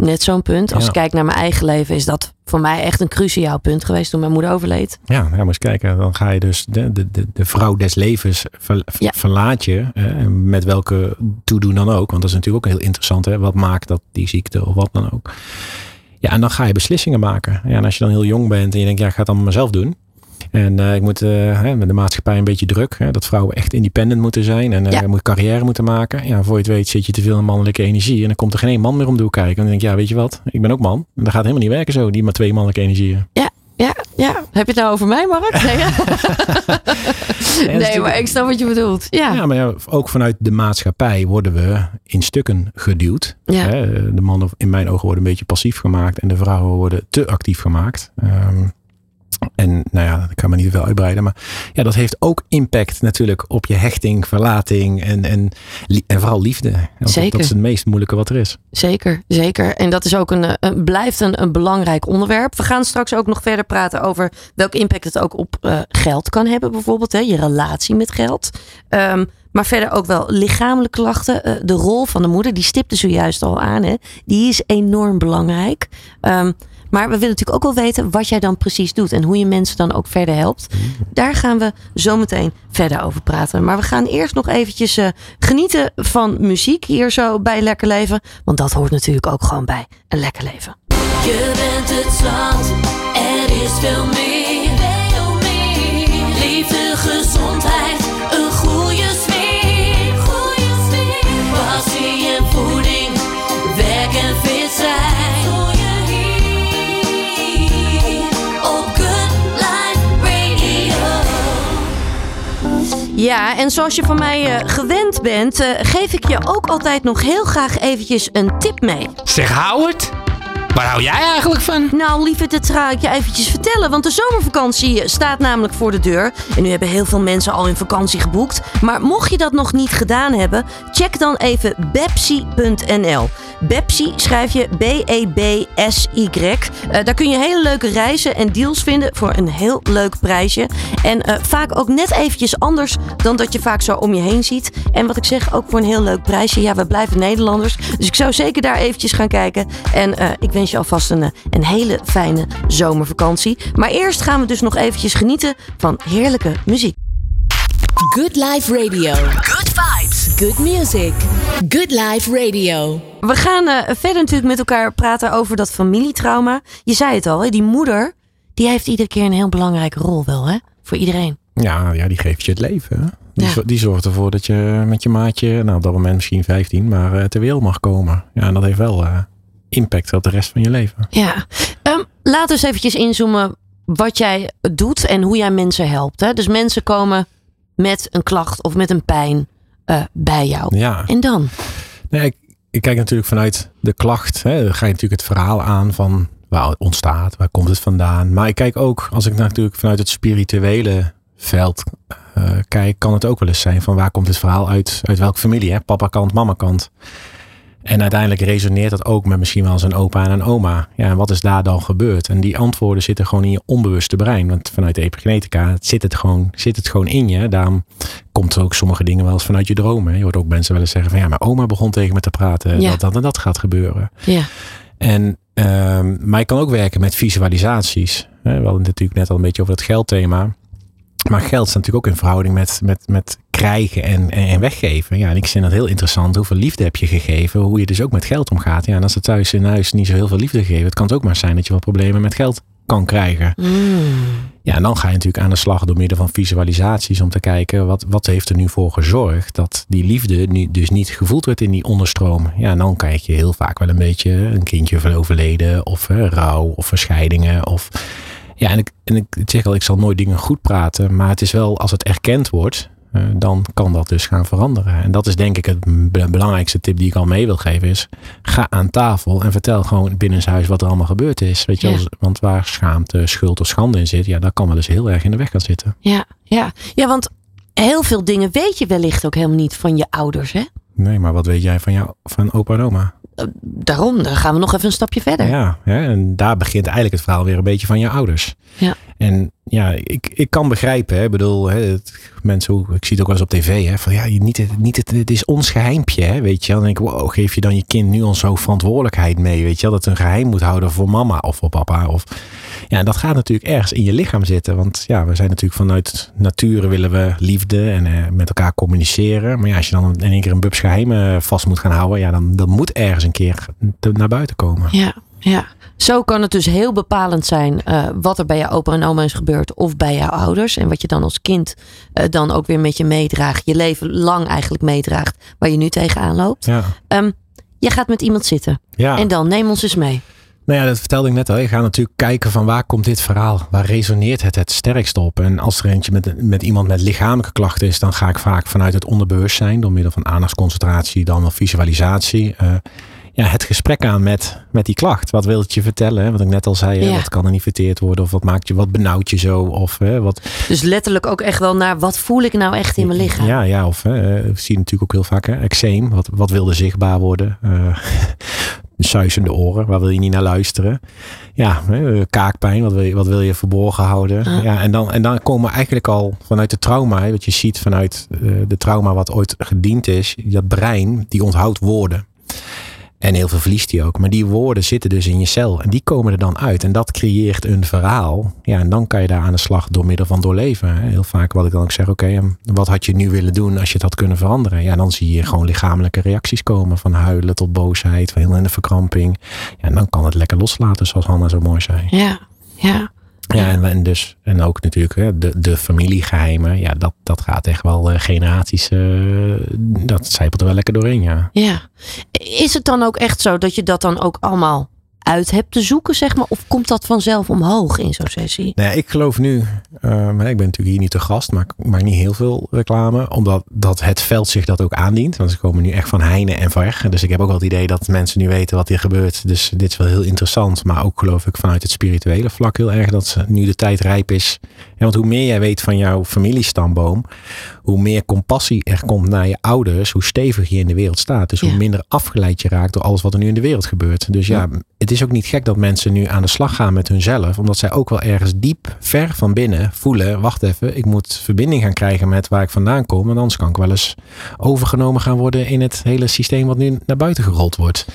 net zo'n punt. Als Ja. ik kijk naar mijn eigen leven, is dat voor mij echt een cruciaal punt geweest toen mijn moeder overleed. Ja, ja, moet eens kijken. Dan ga je dus de, de, de, de vrouw des levens ver- Ja. verlaat je. eh, met welke toedoen dan ook. Want dat is natuurlijk ook heel interessant. Hè? Wat maakt dat die ziekte of wat dan ook. Ja, en dan ga je beslissingen maken. Ja, en als je dan heel jong bent en je denkt, ja, ik ga het allemaal mezelf doen. En uh, ik moet uh, hè, met de maatschappij een beetje druk. Hè, dat vrouwen echt independent moeten zijn. En uh, ja. moet carrière moeten maken. Ja, voor je het weet zit je te veel in mannelijke energie. En dan komt er geen man meer om de hoek kijken. En dan denk ik, ja, weet je wat? Ik ben ook man. En dat gaat helemaal niet werken zo. Die maar twee mannelijke energieën. Ja, ja, ja. Heb je het nou over mij, Mark? Nee, nee maar ik snap wat je bedoelt. Ja, ja maar ja, ook vanuit de maatschappij worden we in stukken geduwd. Ja. De mannen in mijn ogen worden een beetje passief gemaakt. En de vrouwen worden te actief gemaakt. Um, en nou ja, ik kan me niet veel uitbreiden. Maar ja, dat heeft ook impact natuurlijk op je hechting, verlating en, en, en vooral liefde. Zeker. Dat is het meest moeilijke wat er is. Zeker, zeker. En dat is ook een, een blijft een, een belangrijk onderwerp. We gaan straks ook nog verder praten over welke impact het ook op uh, geld kan hebben. Bijvoorbeeld hè, je relatie met geld. Um, maar verder ook wel lichamelijke klachten. Uh, de rol van de moeder, die stipte zojuist al aan. Hè, die is enorm belangrijk. Um, maar we willen natuurlijk ook wel weten wat jij dan precies doet en hoe je mensen dan ook verder helpt. Daar gaan we zo meteen verder over praten. Maar we gaan eerst nog eventjes uh, genieten van muziek hier zo bij Lekker Leven. Want dat hoort natuurlijk ook gewoon bij een lekker leven. Je bent het zand, er is veel meer. Ja, en zoals je van mij uh, gewend bent, uh, geef ik je ook altijd nog heel graag eventjes een tip mee. Zeg, Howard, waar hou jij eigenlijk van? Nou, lieve, dat ga ik je eventjes vertellen. Want de zomervakantie staat namelijk voor de deur. En nu hebben heel veel mensen al hun vakantie geboekt. Maar mocht je dat nog niet gedaan hebben, check dan even bepsi.nl. Bepsi schrijf je B-E-B-S-Y. Uh, daar kun je hele leuke reizen en deals vinden voor een heel leuk prijsje. En uh, vaak ook net eventjes anders dan dat je vaak zo om je heen ziet. En wat ik zeg, ook voor een heel leuk prijsje. Ja, we blijven Nederlanders. Dus ik zou zeker daar eventjes gaan kijken. En uh, ik wens je alvast een, een hele fijne zomervakantie. Maar eerst gaan we dus nog eventjes genieten van heerlijke muziek. Good Life Radio. Good vibes. Good music. Good Life Radio. We gaan uh, verder natuurlijk met elkaar praten over dat familietrauma. Je zei het al, hè? die moeder, die heeft iedere keer een heel belangrijke rol wel, hè? Voor iedereen. Ja, ja die geeft je het leven. Hè? Die, ja. die, zorgt ervoor dat je met je maatje, nou op dat moment misschien 15, maar uh, ter wereld mag komen. Ja, en dat heeft wel uh, impact op de rest van je leven. Ja, um, laten we eens eventjes inzoomen wat jij doet en hoe jij mensen helpt. Hè? Dus mensen komen met een klacht of met een pijn uh, bij jou. Ja. En dan? Nee, ik, ik, kijk natuurlijk vanuit de klacht. Hè, dan ga je natuurlijk het verhaal aan van waar het ontstaat, waar komt het vandaan. Maar ik kijk ook, als ik natuurlijk vanuit het spirituele veld uh, kijk, kan het ook wel eens zijn van waar komt het verhaal uit, uit welke familie, hè? papa kant, mama kant. En uiteindelijk resoneert dat ook met misschien wel zijn opa en een oma. Ja, en wat is daar dan gebeurd? En die antwoorden zitten gewoon in je onbewuste brein. Want vanuit de epigenetica zit het gewoon, zit het gewoon in je. Daarom komt er ook sommige dingen wel eens vanuit je dromen. Je hoort ook mensen wel eens zeggen van ja, mijn oma begon tegen me te praten. Ja. Dat, dat en dat gaat gebeuren. Ja. En, um, maar je kan ook werken met visualisaties. We hadden het natuurlijk net al een beetje over het geldthema. Maar geld staat natuurlijk ook in verhouding met, met, met krijgen en, en, weggeven. Ja, en ik vind dat heel interessant. Hoeveel liefde heb je gegeven? Hoe je dus ook met geld omgaat. Ja, en als er thuis in huis niet zo heel veel liefde gegeven. Het kan ook maar zijn dat je wat problemen met geld kan krijgen. Mm. Ja, en dan ga je natuurlijk aan de slag door middel van visualisaties. Om te kijken wat, wat heeft er nu voor gezorgd. Dat die liefde nu dus niet gevoeld wordt in die onderstroom. Ja, en dan krijg je heel vaak wel een beetje een kindje van overleden. Of rouw of verscheidingen. Of ja, en ik, en ik zeg al, ik zal nooit dingen goed praten. Maar het is wel, als het erkend wordt, uh, dan kan dat dus gaan veranderen. En dat is denk ik het belangrijkste tip die ik al mee wil geven. Is ga aan tafel en vertel gewoon binnenshuis wat er allemaal gebeurd is. Weet je, ja. want waar schaamte, schuld of schande in zit, ja, dat kan wel eens heel erg in de weg gaan zitten. Ja, ja. ja want heel veel dingen weet je wellicht ook helemaal niet van je ouders, hè? Nee, maar wat weet jij van, jou, van opa en oma? Daarom, dan gaan we nog even een stapje verder. Ja, ja, en daar begint eigenlijk het verhaal weer een beetje van je ouders. Ja. En ja, ik, ik kan begrijpen, hè, ik bedoel, hè, mensen, ik zie het ook wel eens op tv, hè, van ja, niet, het, niet het, het is ons geheimpje, hè, weet je. Dan denk ik, wow, geef je dan je kind nu al zo verantwoordelijkheid mee, weet je, dat het een geheim moet houden voor mama of voor papa. Of, ja, en dat gaat natuurlijk ergens in je lichaam zitten, want ja, we zijn natuurlijk vanuit nature willen we liefde en eh, met elkaar communiceren. Maar ja, als je dan in één keer een bubs geheim vast moet gaan houden, ja, dan, dan moet ergens een keer naar buiten komen. Ja. Ja. Zo kan het dus heel bepalend zijn uh, wat er bij jouw opa en oma is gebeurd of bij jouw ouders. En wat je dan als kind uh, dan ook weer met je meedraagt. Je leven lang eigenlijk meedraagt waar je nu tegenaan loopt. Ja. Um, je gaat met iemand zitten. Ja. En dan neem ons eens mee. Nou ja, dat vertelde ik net al. Je gaat natuurlijk kijken van waar komt dit verhaal? Waar resoneert het het sterkst op? En als er eentje met, met iemand met lichamelijke klachten is, dan ga ik vaak vanuit het onderbewustzijn, door middel van aandachtsconcentratie, dan wel visualisatie. Uh, ja, het gesprek aan met, met die klacht. Wat wil het je vertellen? Wat ik net al zei, ja. wat kan er niet verteerd worden? Of wat maakt je, wat benauwt je zo? Of, hè, wat... Dus letterlijk ook echt wel naar wat voel ik nou echt in mijn lichaam? Ja, ja of hè, zie je natuurlijk ook heel vaak. Hè, eczeem, wat, wat wilde zichtbaar worden? Uh, suizende oren, waar wil je niet naar luisteren? Ja, kaakpijn, wat wil je, wat wil je verborgen houden? Ah. Ja, en dan, en dan komen we eigenlijk al vanuit de trauma, wat je ziet vanuit de trauma wat ooit gediend is, dat brein, die onthoudt woorden. En heel veel verliest hij ook. Maar die woorden zitten dus in je cel. En die komen er dan uit. En dat creëert een verhaal. Ja, en dan kan je daar aan de slag door middel van doorleven. Heel vaak wat ik dan ook zeg. Oké, okay, wat had je nu willen doen als je het had kunnen veranderen? Ja, dan zie je gewoon lichamelijke reacties komen. Van huilen tot boosheid. Van heel in de verkramping. Ja, en dan kan het lekker loslaten zoals Hanna zo mooi zei. Ja, ja. Ja, en, en, dus, en ook natuurlijk de, de familiegeheimen. Ja, dat, dat gaat echt wel uh, generaties. Uh, dat zijpelt er wel lekker doorheen, ja. Ja. Is het dan ook echt zo dat je dat dan ook allemaal uit hebt te zoeken, zeg maar? Of komt dat vanzelf omhoog in zo'n sessie? Nee, ik geloof nu, um, ik ben natuurlijk hier niet te gast, maar ik maak niet heel veel reclame, omdat dat het veld zich dat ook aandient. Want ze komen nu echt van heine en ver. Dus ik heb ook wel het idee dat mensen nu weten wat hier gebeurt. Dus dit is wel heel interessant. Maar ook geloof ik vanuit het spirituele vlak heel erg dat nu de tijd rijp is. Ja, want hoe meer jij weet van jouw familiestamboom, hoe meer compassie er komt naar je ouders, hoe stevig je in de wereld staat. Dus hoe Ja. minder afgeleid je raakt door alles wat er nu in de wereld gebeurt. Dus ja, het is ook niet gek dat mensen nu aan de slag gaan met hunzelf, omdat zij ook wel ergens diep, ver van binnen voelen: wacht even, ik moet verbinding gaan krijgen met waar ik vandaan kom. Want anders kan ik wel eens overgenomen gaan worden in het hele systeem wat nu naar buiten gerold wordt.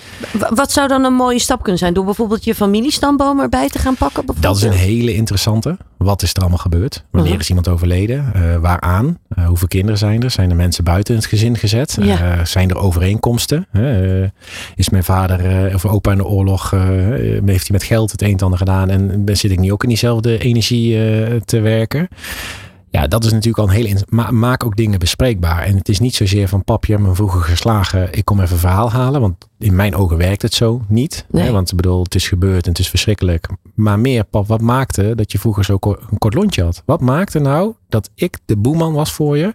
Wat zou dan een mooie stap kunnen zijn? Door bijvoorbeeld je familiestamboom erbij te gaan pakken? Dat is een hele interessante. Wat is er allemaal gebeurd? Wanneer Mhm. is iemand overleden? Uh, waaraan? Uh, hoeveel kinderen zijn er? Zijn er mensen buiten het gezin gezet? Ja. Uh, zijn er overeenkomsten? Is mijn vader of opa in de oorlog, heeft hij met geld het een en ander gedaan en ben- zit ik nu ook in diezelfde energie te werken? Ja, dat is natuurlijk al een hele. Ma maak ook dingen bespreekbaar. En het is niet zozeer van pap, je hebt me vroeger geslagen. Ik kom even een verhaal halen. Want in mijn ogen werkt het zo niet. Nee. Hè? Want ik bedoel, het is gebeurd en het is verschrikkelijk. Maar meer, pap, wat maakte dat je vroeger zo ko- een kort lontje had? Wat maakte nou dat ik de boeman was voor je?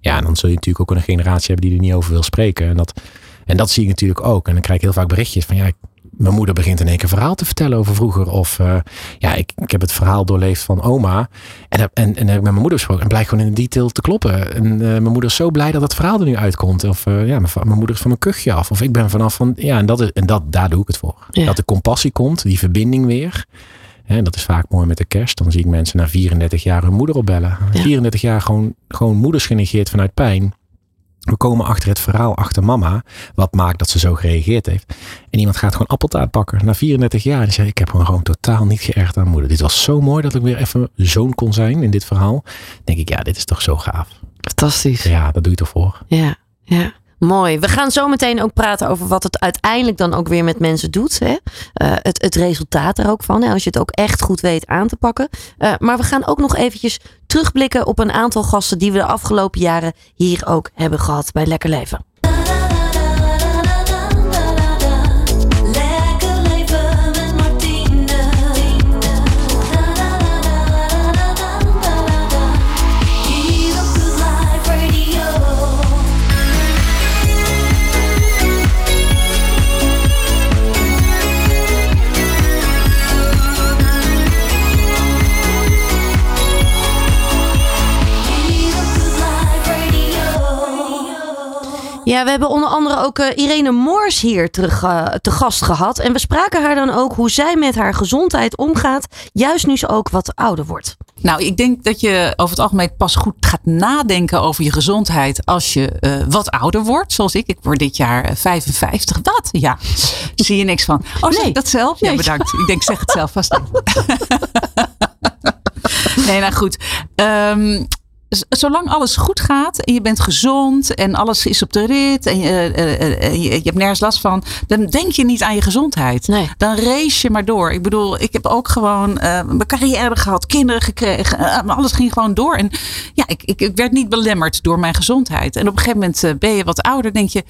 Ja, en dan zul je natuurlijk ook een generatie hebben die er niet over wil spreken. En dat, en dat zie ik natuurlijk ook. En dan krijg ik heel vaak berichtjes van ja. Mijn moeder begint in één keer een verhaal te vertellen over vroeger. Of uh, ja, ik, ik heb het verhaal doorleefd van oma. En, en, en heb ik met mijn moeder besproken. En blijkt gewoon in de detail te kloppen. En uh, mijn moeder is zo blij dat het verhaal er nu uitkomt. Of uh, ja, mijn, moeder is van mijn kuchje af. Of ik ben vanaf van. Ja, en, dat is, en dat, daar doe ik het voor. Ja. Dat de compassie komt, die verbinding weer. Hè, dat is vaak mooi met de kerst. Dan zie ik mensen na 34 jaar hun moeder opbellen. Ja. 34 jaar gewoon, gewoon moeders genegeerd vanuit pijn. We komen achter het verhaal achter mama. Wat maakt dat ze zo gereageerd heeft. En iemand gaat gewoon appeltaart pakken. Na 34 jaar. En die zegt ik heb me gewoon totaal niet geërgerd aan moeder. Dit was zo mooi dat ik weer even zoon kon zijn in dit verhaal. Dan denk ik ja dit is toch zo gaaf. Fantastisch. Ja dat doe je toch voor. Ja, ja. Mooi. We gaan zo meteen ook praten over wat het uiteindelijk dan ook weer met mensen doet. Hè? Eh, het, het resultaat er ook van. Hè? Als je het ook echt goed weet aan te pakken. Eh, maar we gaan ook nog eventjes terugblikken op een aantal gasten die we de afgelopen jaren hier ook hebben gehad bij Lekker Leven. Ja, we hebben onder andere ook eh, Irene Moors hier terug, eh, te gast gehad. En we spraken haar dan ook hoe zij met haar gezondheid omgaat. Juist nu ze ook wat ouder wordt. Nou, ik denk dat je over het algemeen pas goed gaat nadenken over je gezondheid als je eh, wat ouder wordt. Zoals ik. Ik word dit jaar eh, 55. Wat? Ja. Zie je niks van. Oh, zeg Nee. ik dat zelf? Ja, bedankt. Ik denk, zeg het zelf vast. nee, nou goed. Z- zolang alles goed gaat en je bent gezond en alles is op de rit en je, eh, eh, eh, je, je hebt nergens last van, dan denk je niet aan je gezondheid. Nee. Dan race je maar door. Ik bedoel, ik heb ook gewoon mijn carrière gehad, kinderen gekregen, alles ging gewoon door. En ja, ik, ik, ik werd niet belemmerd door mijn gezondheid. En op een gegeven moment ben je wat ouder, denk je,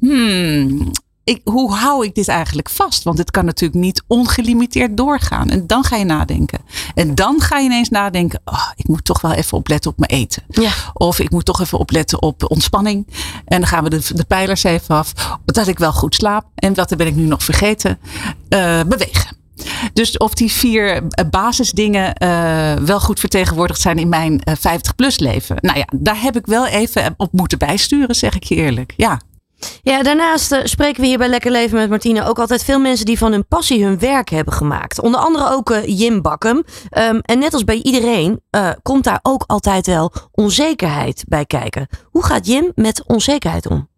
hmm, ik, hoe hou ik dit eigenlijk vast? Want het kan natuurlijk niet ongelimiteerd doorgaan. En dan ga je nadenken. En dan ga je ineens nadenken, oh, ik moet toch wel even opletten op mijn eten. Ja. Of ik moet toch even opletten op ontspanning. En dan gaan we de, de pijlers even af. Dat ik wel goed slaap. En wat ben ik nu nog vergeten? Eh, bewegen. Dus of die vier eh, basisdingen eh, wel goed vertegenwoordigd zijn in mijn 50-plus leven. Nou ja, daar heb ik wel even op moeten bijsturen, zeg ik je eerlijk. Ja. Ja, daarnaast eh, spreken we hier bij Lekker Leven met Martine ook altijd veel mensen die van hun passie hun werk hebben gemaakt. Onder andere ook eh, Jim Bakkum. Ehm, en net als bij iedereen eh, komt daar ook altijd wel onzekerheid bij kijken. Hoe gaat Jim met onzekerheid om?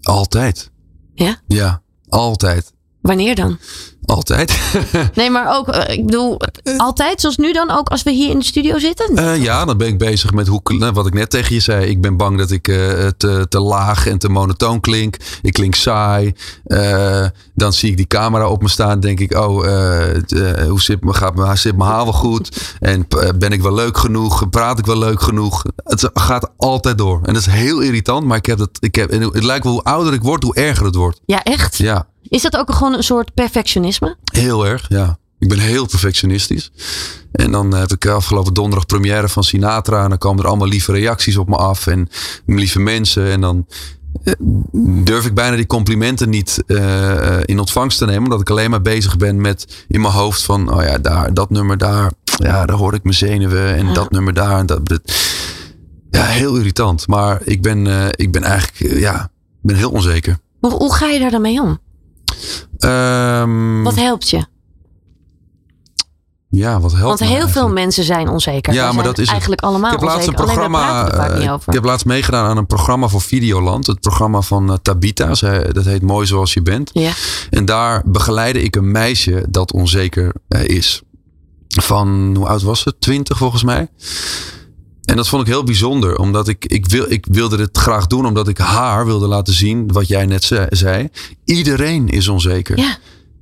Altijd. Ja? Ja, altijd. Wanneer dan? Altijd. Nee, maar ook, eh, ik bedoel, altijd zoals nu dan ook als we hier in de studio zitten? Eh, ja, dan ben ik bezig met hoe, nou, wat ik net tegen je zei. Ik ben bang dat ik eh, te, te laag en te monotoon klink. Ik klink saai. Eh, dan zie ik die camera op me staan. Denk ik, oh, eh, eh, hoe zit, me, gaat, me- zit mijn haar wel goed? En eh, ben ik wel leuk genoeg? Praat ik wel leuk genoeg? Het gaat altijd door. En dat is heel irritant. Maar ik heb dat, ik heb, het lijkt wel hoe ouder ik word, hoe erger het wordt. Ja, echt? Ja. Is dat ook gewoon een soort perfectionisme? Heel erg, ja. Ik ben heel perfectionistisch. En dan heb ik afgelopen donderdag première van Sinatra. En dan komen er allemaal lieve reacties op me af. En lieve mensen. En dan eh, durf ik bijna die complimenten niet eh, in ontvangst te nemen. Omdat ik alleen maar bezig ben met in mijn hoofd van... Oh ja, daar, dat nummer daar. Ja, daar hoor ik mijn zenuwen. En Ja. dat nummer daar. En dat, dat. Ja, heel irritant. Maar ik ben, eh, ik ben eigenlijk, ja, ik ben heel onzeker. Hoe, hoe ga je daar dan mee om? Ehm, Wat helpt je? ja, wat helpt Want heel eigenlijk? veel mensen zijn onzeker. Ja, maar zijn dat is het. eigenlijk allemaal ik heb laatst een programma. niet eh, over. ik heb laatst meegedaan aan een programma voor Videoland. Het programma van eh, Tabita. Zij, dat heet Mooi zoals je bent. Ja. En daar begeleidde ik een meisje dat onzeker eh, is. Van hoe oud was ze? Twintig volgens mij. En dat vond ik heel bijzonder, omdat ik, ik, wil, ik wilde dit graag doen, omdat ik haar wilde laten zien, wat jij net ze- zei. Iedereen is onzeker. Ja.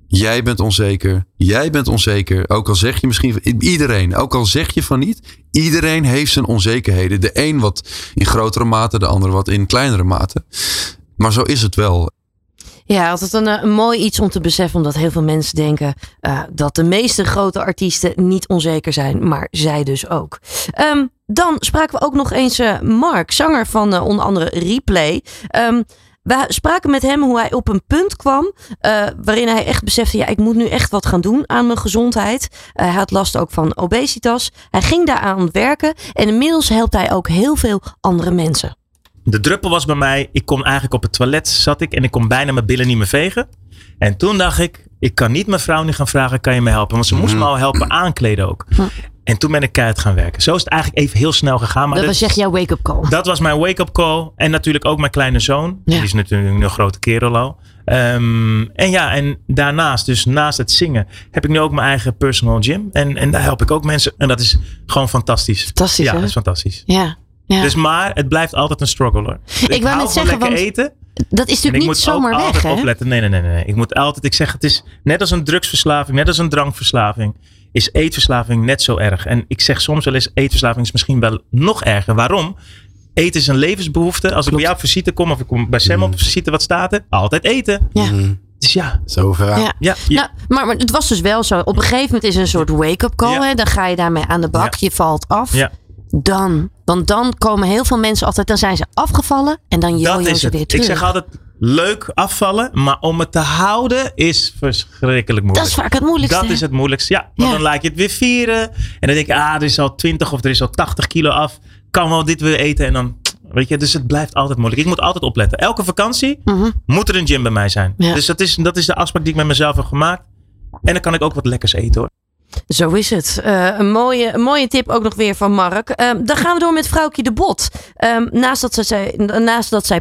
Jij bent onzeker. Jij bent onzeker. Ook al zeg je misschien. Iedereen. Ook al zeg je van niet. Iedereen heeft zijn onzekerheden. De een wat in grotere mate. De ander wat in kleinere mate. Maar zo is het wel. Ja, altijd een, eh, een mooi iets om te beseffen, omdat heel veel mensen denken eh, dat de meeste grote artiesten niet onzeker zijn, maar zij dus ook. Ehm, dan spraken we ook nog eens eh, Mark, zanger van onder andere Replay. Ehm, we spraken met hem hoe hij op een punt kwam waarin hij echt besefte, ja, ik moet nu echt wat gaan doen aan mijn gezondheid. Hij had last ook van obesitas. Hij ging daaraan werken en inmiddels helpt hij ook heel veel andere mensen. De druppel was bij mij, ik kon eigenlijk op het toilet zat ik en ik kon bijna mijn billen niet meer vegen. En toen dacht ik, ik kan niet mijn vrouw nu gaan vragen, kan je me helpen? Want ze moest me al helpen aankleden ook. En toen ben ik keihard gaan werken. Zo is het eigenlijk even heel snel gegaan. Maar dat was echt jouw wake-up call. dat was mijn wake-up call. En natuurlijk ook mijn kleine zoon. Die is natuurlijk een grote kerel al. Ehm, en ja, en daarnaast, dus naast het zingen, heb ik nu ook mijn eigen personal gym. En, en daar help ik ook mensen. En dat is gewoon fantastisch. Fantastisch, Ja, hè? dat is fantastisch. Ja. Ja. Dus maar het blijft altijd een struggle hoor. Ik wou hou net van zeggen, lekker want eten. dat is natuurlijk ik niet moet zomaar weg, altijd hè? opletten. Nee, nee, nee. Ik moet altijd, ik zeg, het is net als een drugsverslaving, net als een drankverslaving, is eetverslaving net zo erg. En ik zeg soms wel eens, eetverslaving is misschien wel nog erger. Waarom? Eten is een levensbehoefte. Als ik bij jou op visite kom, of ik kom bij Sam op visite, wat staat er? Altijd eten. Ja. Dus ja. Zo Ja. Ja, Nou, maar, maar het was dus wel zo. Op een gegeven moment is er een soort wake-up call. Hè? Dan ga je daarmee aan de bak. Je valt af. Ja. Dan. Want dan komen heel veel mensen altijd. Dan zijn ze afgevallen. En dan dat jojo is ze weer terug. Ik zeg altijd, leuk afvallen, maar om het te houden is verschrikkelijk moeilijk. Dat is vaak het moeilijkste, Dat hè? is het moeilijkste, ja. Want Ja. dan laat je het weer vieren. En dan denk je, ah, er is al 20 of er is al 80 kilo af. Kan wel dit weer eten. En dan, weet je, dus het blijft altijd moeilijk. Ik moet altijd opletten. Elke vakantie moet er een gym bij mij zijn. Mhm. Ja. Dus dat is, dat is de afspraak die ik met mezelf heb gemaakt. En dan kan ik ook wat lekkers eten hoor. Zo is het. Eh, een, mooie, een mooie tip ook nog weer van Mark. Ehm, dan gaan we door met Vrouwtje de Bot. Ehm, naast dat, zij, naast dat zij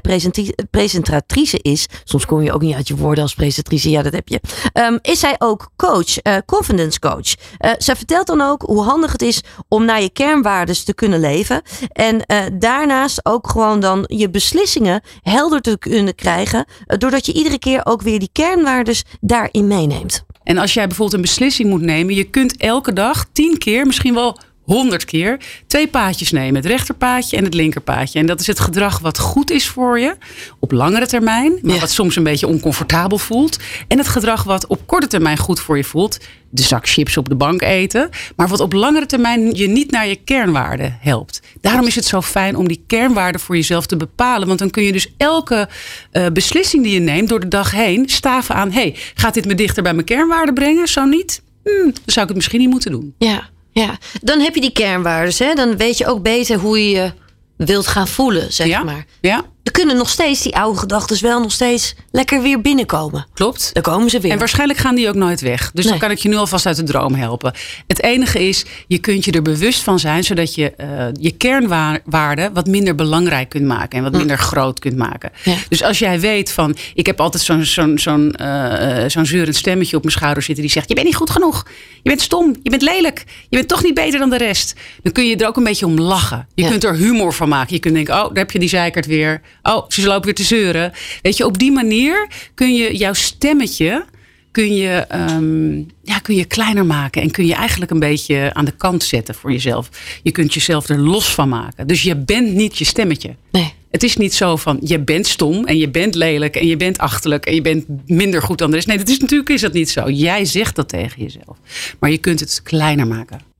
presentatrice is, soms kom je ook niet uit je woorden als presentatrice, ja dat heb je, Ehm, is zij ook coach, eh, confidence coach. Eh, zij vertelt dan ook hoe handig het is om naar je kernwaardes te kunnen leven. En daarnaast ook gewoon dan je beslissingen helder te kunnen krijgen, doordat je iedere keer ook weer die kernwaardes daarin meeneemt. En als jij bijvoorbeeld een beslissing moet nemen, je kunt elke dag tien keer, misschien wel honderd keer, twee paadjes nemen. Het rechterpaadje en het linkerpaadje. En dat is het gedrag wat goed is voor je op langere termijn, maar wat soms een beetje oncomfortabel voelt. En het gedrag wat op korte termijn goed voor je voelt, de zak chips op de bank eten, maar wat op langere termijn je niet naar je kernwaarden helpt. Daarom is het zo fijn om die kernwaarden voor jezelf te bepalen, want dan kun je dus elke eh, beslissing die je neemt door de dag heen staven aan, hey, gaat dit me dichter bij mijn kernwaarden brengen? Zo niet? Hmm, dan zou ik het misschien niet moeten doen. Ja, ja. Dan heb je die kernwaardes. Hè? Dan weet je ook beter hoe je je wilt gaan voelen, zeg maar. Ja. Er kunnen nog steeds die oude gedachten wel nog steeds lekker weer binnenkomen. Klopt. Dan komen ze weer. En waarschijnlijk gaan die ook nooit weg. Dus dan kan ik je nu alvast uit de droom helpen. Het enige is, je kunt je er bewust van zijn, zodat je uh, je kernwaarden wat minder belangrijk kunt maken en wat minder groot kunt maken. Ja. Dus als jij weet van, ik heb altijd zo'n zo'n zo'n uh, zo'n stemmetje op mijn schouder zitten die zegt, je bent niet goed genoeg, je bent stom, je bent lelijk, je bent toch niet beter dan de rest. Dan kun je er ook een beetje om lachen. Je Ja. kunt er humor van maken. Je kunt denken, oh, daar heb je die zeikert weer. Oh, ze lopen weer te zeuren. Weet je, op die manier kun je jouw stemmetje kun je, ehm, ja, kun je kleiner maken. En kun je eigenlijk een beetje aan de kant zetten voor jezelf. Je kunt jezelf er los van maken. Dus je bent niet je stemmetje. Nee. Het is niet zo van je bent stom en je bent lelijk en je bent achterlijk en je bent minder goed dan de rest. Nee, dat is natuurlijk is dat niet zo. Jij zegt dat tegen jezelf. Maar je kunt het kleiner maken.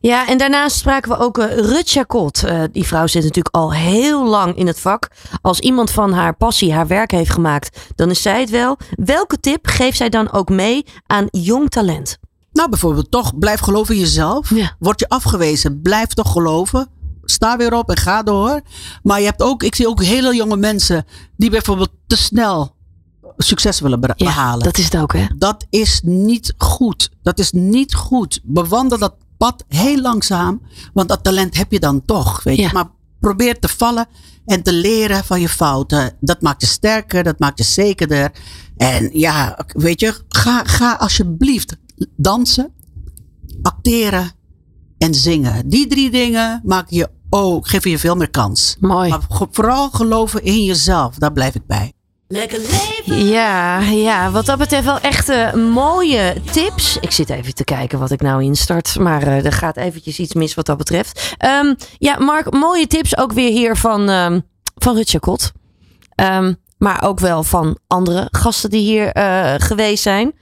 Ja, en daarnaast spraken we ook uh, Rut Jacot. Uh, die vrouw zit natuurlijk al heel lang in het vak. Als iemand van haar passie haar werk heeft gemaakt, dan is zij het wel. Welke tip geeft zij dan ook mee aan jong talent? Nou, bijvoorbeeld toch, blijf geloven in jezelf. Word je afgewezen, blijf toch geloven. Sta weer op en ga door. Maar je hebt ook, ik zie ook hele jonge mensen die bijvoorbeeld te snel succes willen be- behalen. Dat is het ook, hè? Dat is niet goed. Dat is niet goed. Bewandel dat pad heel langzaam. Want dat talent heb je dan toch. Weet je? Maar probeer te vallen en te leren van je fouten. Dat maakt je sterker, dat maakt je zekerder. En ja, weet je, ga, ga alsjeblieft dansen, acteren en zingen. Die drie dingen maken je ook, geven je veel meer kans. Mooi. Maar vooral geloven in jezelf, daar blijf ik bij. Lekker leven. Ja, ja, wat dat betreft wel echt eh, mooie tips. Ik zit even te kijken wat ik nou instart. Maar eh, er gaat eventjes iets mis wat dat betreft. Ehm, ja, Mark, mooie tips ook weer hier van, ehm van Rut Jacot. Ehm, maar ook wel van andere gasten die hier eh, geweest zijn.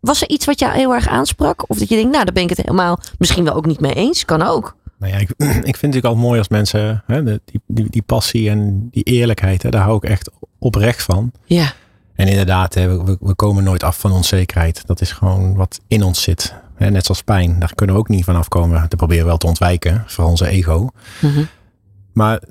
Was er iets wat jou heel erg aansprak? Of dat je denkt, nou, daar ben ik het helemaal misschien wel ook niet mee eens. Kan ook. Nou ja, ik, ik vind het al mooi als mensen hè, die, die, die passie en die eerlijkheid, hè, daar hou ik echt oprecht van. Ja. En inderdaad, hè, we, we- komen nooit af van onzekerheid. Dat is gewoon wat in ons zit. Hè, net zoals pijn, daar kunnen we ook niet van afkomen. Dat proberen we wel te ontwijken, voor onze ego. Maar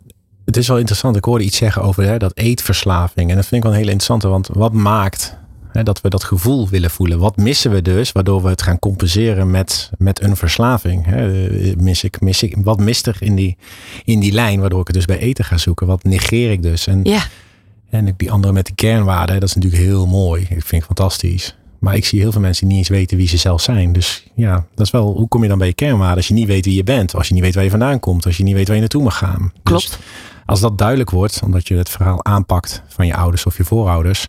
het is wel interessant. Ik hoorde iets zeggen over hè, dat eetverslaving. En dat vind ik wel een hele interessante. Want wat maakt hè, dat we dat gevoel willen voelen? Wat missen we dus? Waardoor we het gaan compenseren met, met een verslaving. Hè? Eh, Mis ik, mis ik, wat mist er in die, in die lijn? Waardoor ik het dus bij eten ga zoeken. Wat negeer ik dus? En, ja. en die andere met die kernwaarden. Dat is natuurlijk heel mooi. Ik vind het fantastisch. Maar ik zie heel veel mensen die niet eens weten wie ze zelf zijn. Dus ja, dat is wel, hoe kom je dan bij je kernwaarden als je niet weet wie je bent? Als je niet weet waar je vandaan komt? Als je niet weet waar je naartoe mag gaan? Klopt. als dat duidelijk wordt, omdat je het verhaal aanpakt van je ouders of je voorouders,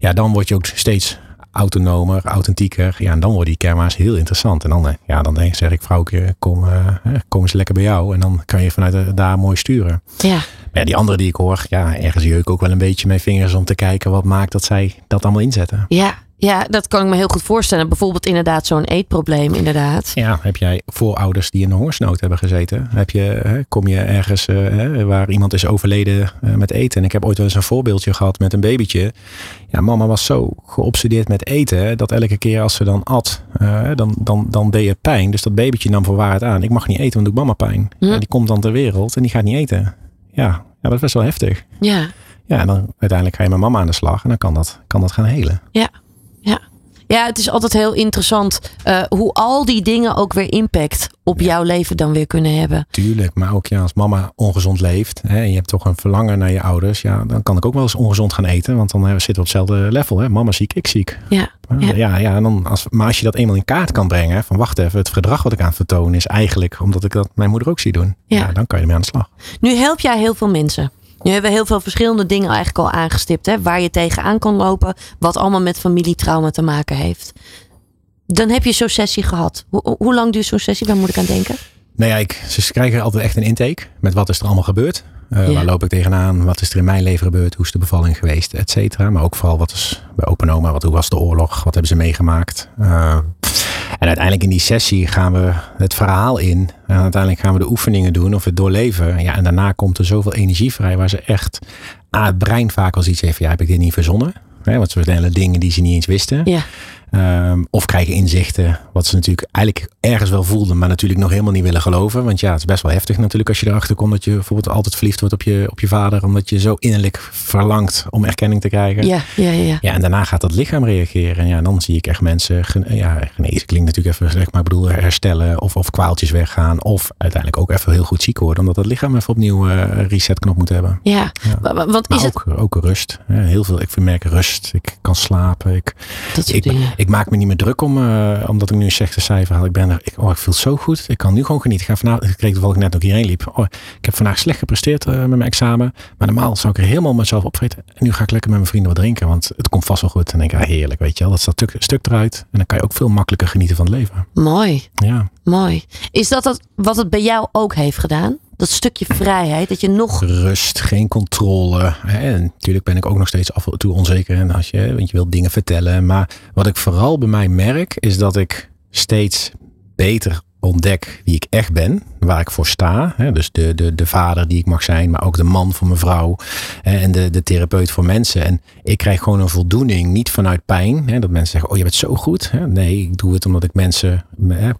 ja, dan word je ook steeds autonomer, authentieker. Ja, en dan worden die kernwaarden heel interessant. En dan, eh, ja, dan denk, zeg ik, vrouwtje, kom, eh, hè, kom eens lekker bij jou. En dan kan je vanuit eh, daar mooi sturen. Ja. Maar ja, die andere die ik hoor, ja, ergens jeuk ook wel een beetje mijn vingers om te kijken wat maakt dat zij dat allemaal inzetten. Ja, ja, dat kan ik me heel goed voorstellen. Bijvoorbeeld inderdaad zo'n eetprobleem, inderdaad. Ja, heb jij voorouders die in de hongersnood hebben gezeten? Heb je, kom je ergens eh, waar iemand is overleden eh, met eten? En ik heb ooit wel eens een voorbeeldje gehad met een babytje. Ja, mama was zo geobsedeerd met eten dat elke keer als ze dan at, eh, dan, dan, dan deed het pijn. Dus dat babytje nam voor waarheid aan. Ik mag niet eten, want doe mama pijn. En die komt dan ter wereld en die gaat niet eten. Ja, ja dat is best wel heftig. Ja. Ja, en dan uiteindelijk ga je met mama aan de slag en dan kan dat, kan dat gaan helen. Ja, ja. Ja, het is altijd heel interessant eh, hoe al die dingen ook weer impact op jouw leven dan weer kunnen hebben. Tuurlijk, maar ook ja, als mama ongezond leeft hè, en je hebt toch een verlangen naar je ouders, ja, dan kan ik ook wel eens ongezond gaan eten, want dan zitten we op hetzelfde level. Hè. Mama ziek, ik ziek. Ja. Ja, ja, ja en dan als, maar als je dat eenmaal in kaart kan brengen, hè, van wacht even, het gedrag wat ik aan het vertonen is eigenlijk omdat ik dat mijn moeder ook zie doen. Ja. dan kan je ermee aan de slag. Nu help jij heel veel mensen. Nu hebben we heel veel verschillende dingen eigenlijk al aangestipt. Hè, waar je tegenaan kan lopen. Wat allemaal met familietrauma te maken heeft. Dan heb je zo'n sessie gehad. Hoe, hoe lang duurt zo'n sessie? Waar moet ik aan denken? Nou ja, ik, ze krijgen altijd echt een intake met wat is er allemaal gebeurd. Eh, Ja. Waar loop ik tegenaan? Wat is er in mijn leven gebeurd? Hoe is de bevalling geweest? Et cetera. Maar ook vooral wat is bij open oma? Wat, hoe was de oorlog? Wat hebben ze meegemaakt? Eh, en uiteindelijk in die sessie gaan we het verhaal in. En uiteindelijk gaan we de oefeningen doen of het doorleven. Ja, en daarna komt er zoveel energie vrij waar ze echt aan het brein vaak als iets heeft. Ja, heb ik dit niet verzonnen? Hè, want ze vertellen dingen die ze niet eens wisten. Ja. Ehm, of krijgen inzichten wat ze natuurlijk eigenlijk ergens wel voelden, maar natuurlijk nog helemaal niet willen geloven. Want ja, het is best wel heftig natuurlijk als je erachter komt dat je bijvoorbeeld altijd verliefd wordt op je, op je vader. Omdat je zo innerlijk verlangt om erkenning te krijgen. Ja, ja, ja. ja. En daarna gaat dat lichaam reageren. En ja, dan zie ik echt mensen ja, genezen. Klinkt natuurlijk even zeg maar, ik bedoel herstellen. Of, of kwaaltjes weggaan. Of uiteindelijk ook even heel goed ziek worden. Omdat het lichaam even opnieuw eh, een resetknop moet hebben. Ja, wa- wa- want Maar is het... ook, ook rust. Heel veel, ik vermerk rust. Ik kan slapen. Ik, Dat soort ik, dingen. Ik maak me niet meer druk om, eh, omdat ik nu een slechte cijfer haal. Ik ben er, ik, oh, ik voel het zo goed. Ik kan nu gewoon genieten. Ik, ga vanavond, ik kreeg toevallig net ook hierheen liep. Oh, ik heb vandaag slecht gepresteerd eh, met mijn examen. Maar normaal zou ik er helemaal mezelf opvreten. En nu ga ik lekker met mijn vrienden wat drinken. Want het komt vast wel goed. En denk ik, ah, heerlijk, weet je wel. Dat staat stuk, stuk eruit. En dan kan je ook veel makkelijker genieten van het leven. Mooi, Ja. mooi. Is dat, dat wat het bij jou ook heeft gedaan? Dat stukje vrijheid, dat je nog... Rust, geen controle. En natuurlijk ben ik ook nog steeds af en toe onzeker. En als je, want je wilt dingen vertellen. Maar wat ik vooral bij mij merk, is dat ik steeds beter ontdek wie ik echt ben. Waar ik voor sta. Dus de, de, de vader die ik mag zijn. Maar ook de man voor mijn vrouw. En de, de therapeut voor mensen. En ik krijg gewoon een voldoening. Niet vanuit pijn. Dat mensen zeggen, oh je bent zo goed. Nee, ik doe het omdat ik mensen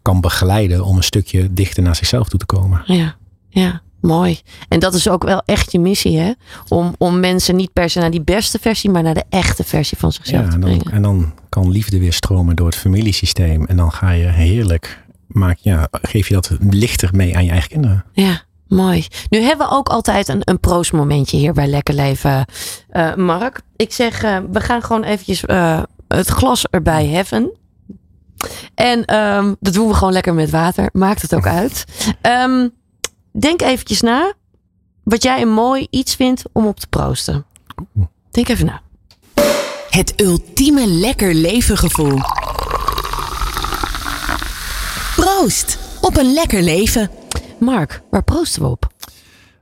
kan begeleiden. Om een stukje dichter naar zichzelf toe te komen. Ja, ja, mooi. En dat is ook wel echt je missie, hè? Om, om mensen niet per se naar die beste versie, maar naar de echte versie van zichzelf Ja, te en dan, brengen. en dan kan liefde weer stromen door het familiesysteem. En dan ga je heerlijk, maak, ja, geef je dat lichter mee aan je eigen kinderen. Ja, mooi. Nu hebben we ook altijd een, een proostmomentje hier bij Lekker Leven, eh, Mark. Ik zeg, eh, we gaan gewoon eventjes eh, het glas erbij heffen. En ehm, dat doen we gewoon lekker met water. Maakt het ook uit. Ehm, denk eventjes na wat jij een mooi iets vindt om op te proosten. Denk even na. Het ultieme lekker leven gevoel. Proost op een lekker leven. Mark, waar proosten we op?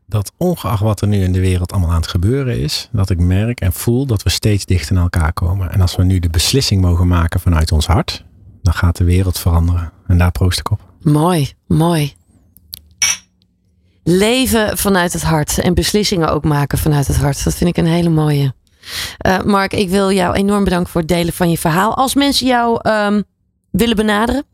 Dat ongeacht wat er nu in de wereld allemaal aan het gebeuren is, dat ik merk en voel dat we steeds dichter naar elkaar komen. En als we nu de beslissing mogen maken vanuit ons hart, dan gaat de wereld veranderen. En daar proost ik op. Mooi, mooi. Leven vanuit het hart en beslissingen ook maken vanuit het hart. Dat vind ik een hele mooie. Eh, Mark, ik wil jou enorm bedanken voor het delen van je verhaal. Als mensen jou ehm, willen benaderen,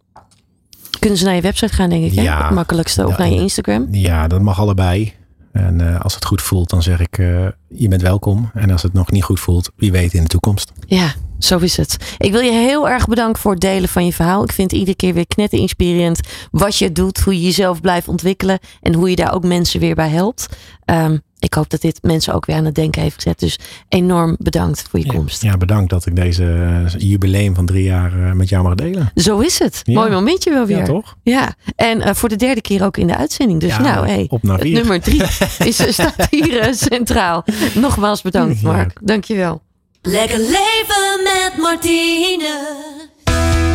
kunnen ze naar je website gaan, denk ik. Ja. Het makkelijkste. Of Ja, naar je Instagram. Ja, dat mag allebei. En eh, als het goed voelt, dan zeg ik, eh, je bent welkom. En als het nog niet goed voelt, wie weet in de toekomst. Ja, zo is het. Ik wil je heel erg bedanken voor het delen van je verhaal. Ik vind het iedere keer weer knetter inspirerend wat je doet, hoe je jezelf blijft ontwikkelen en hoe je daar ook mensen weer bij helpt. Ehm, ik hoop dat dit mensen ook weer aan het denken heeft gezet. Dus enorm bedankt voor je komst. Ja, bedankt dat ik deze eh, jubileum van drie jaar eh, met jou mag delen. Zo is het. Ja. Mooi momentje wel weer. Ja, toch? Ja, en eh, voor de derde keer ook in de uitzending. Dus Ja, nou, hey, op naar nummer drie is, staat hier centraal. Nogmaals bedankt, Mark. Dankjewel. Lekker leven met Martine.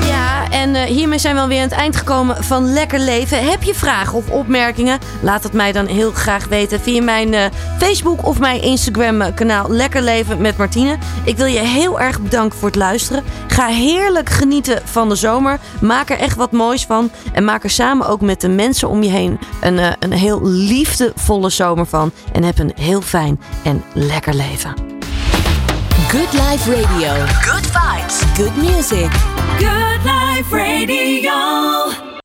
Ja, en eh, hiermee zijn we alweer aan het eind gekomen van Lekker Leven. Heb je vragen of opmerkingen? Laat het mij dan heel graag weten via mijn eh, Facebook of mijn Instagram eh, kanaal Lekker Leven met Martine. Ik wil je heel erg bedanken voor het luisteren. Ga heerlijk genieten van de zomer. Maak er echt wat moois van. En maak er samen ook met de mensen om je heen een, een heel liefdevolle zomer van. En heb een heel fijn en lekker leven. Good Life Radio. Good vibes. Good music. Good Life Radio.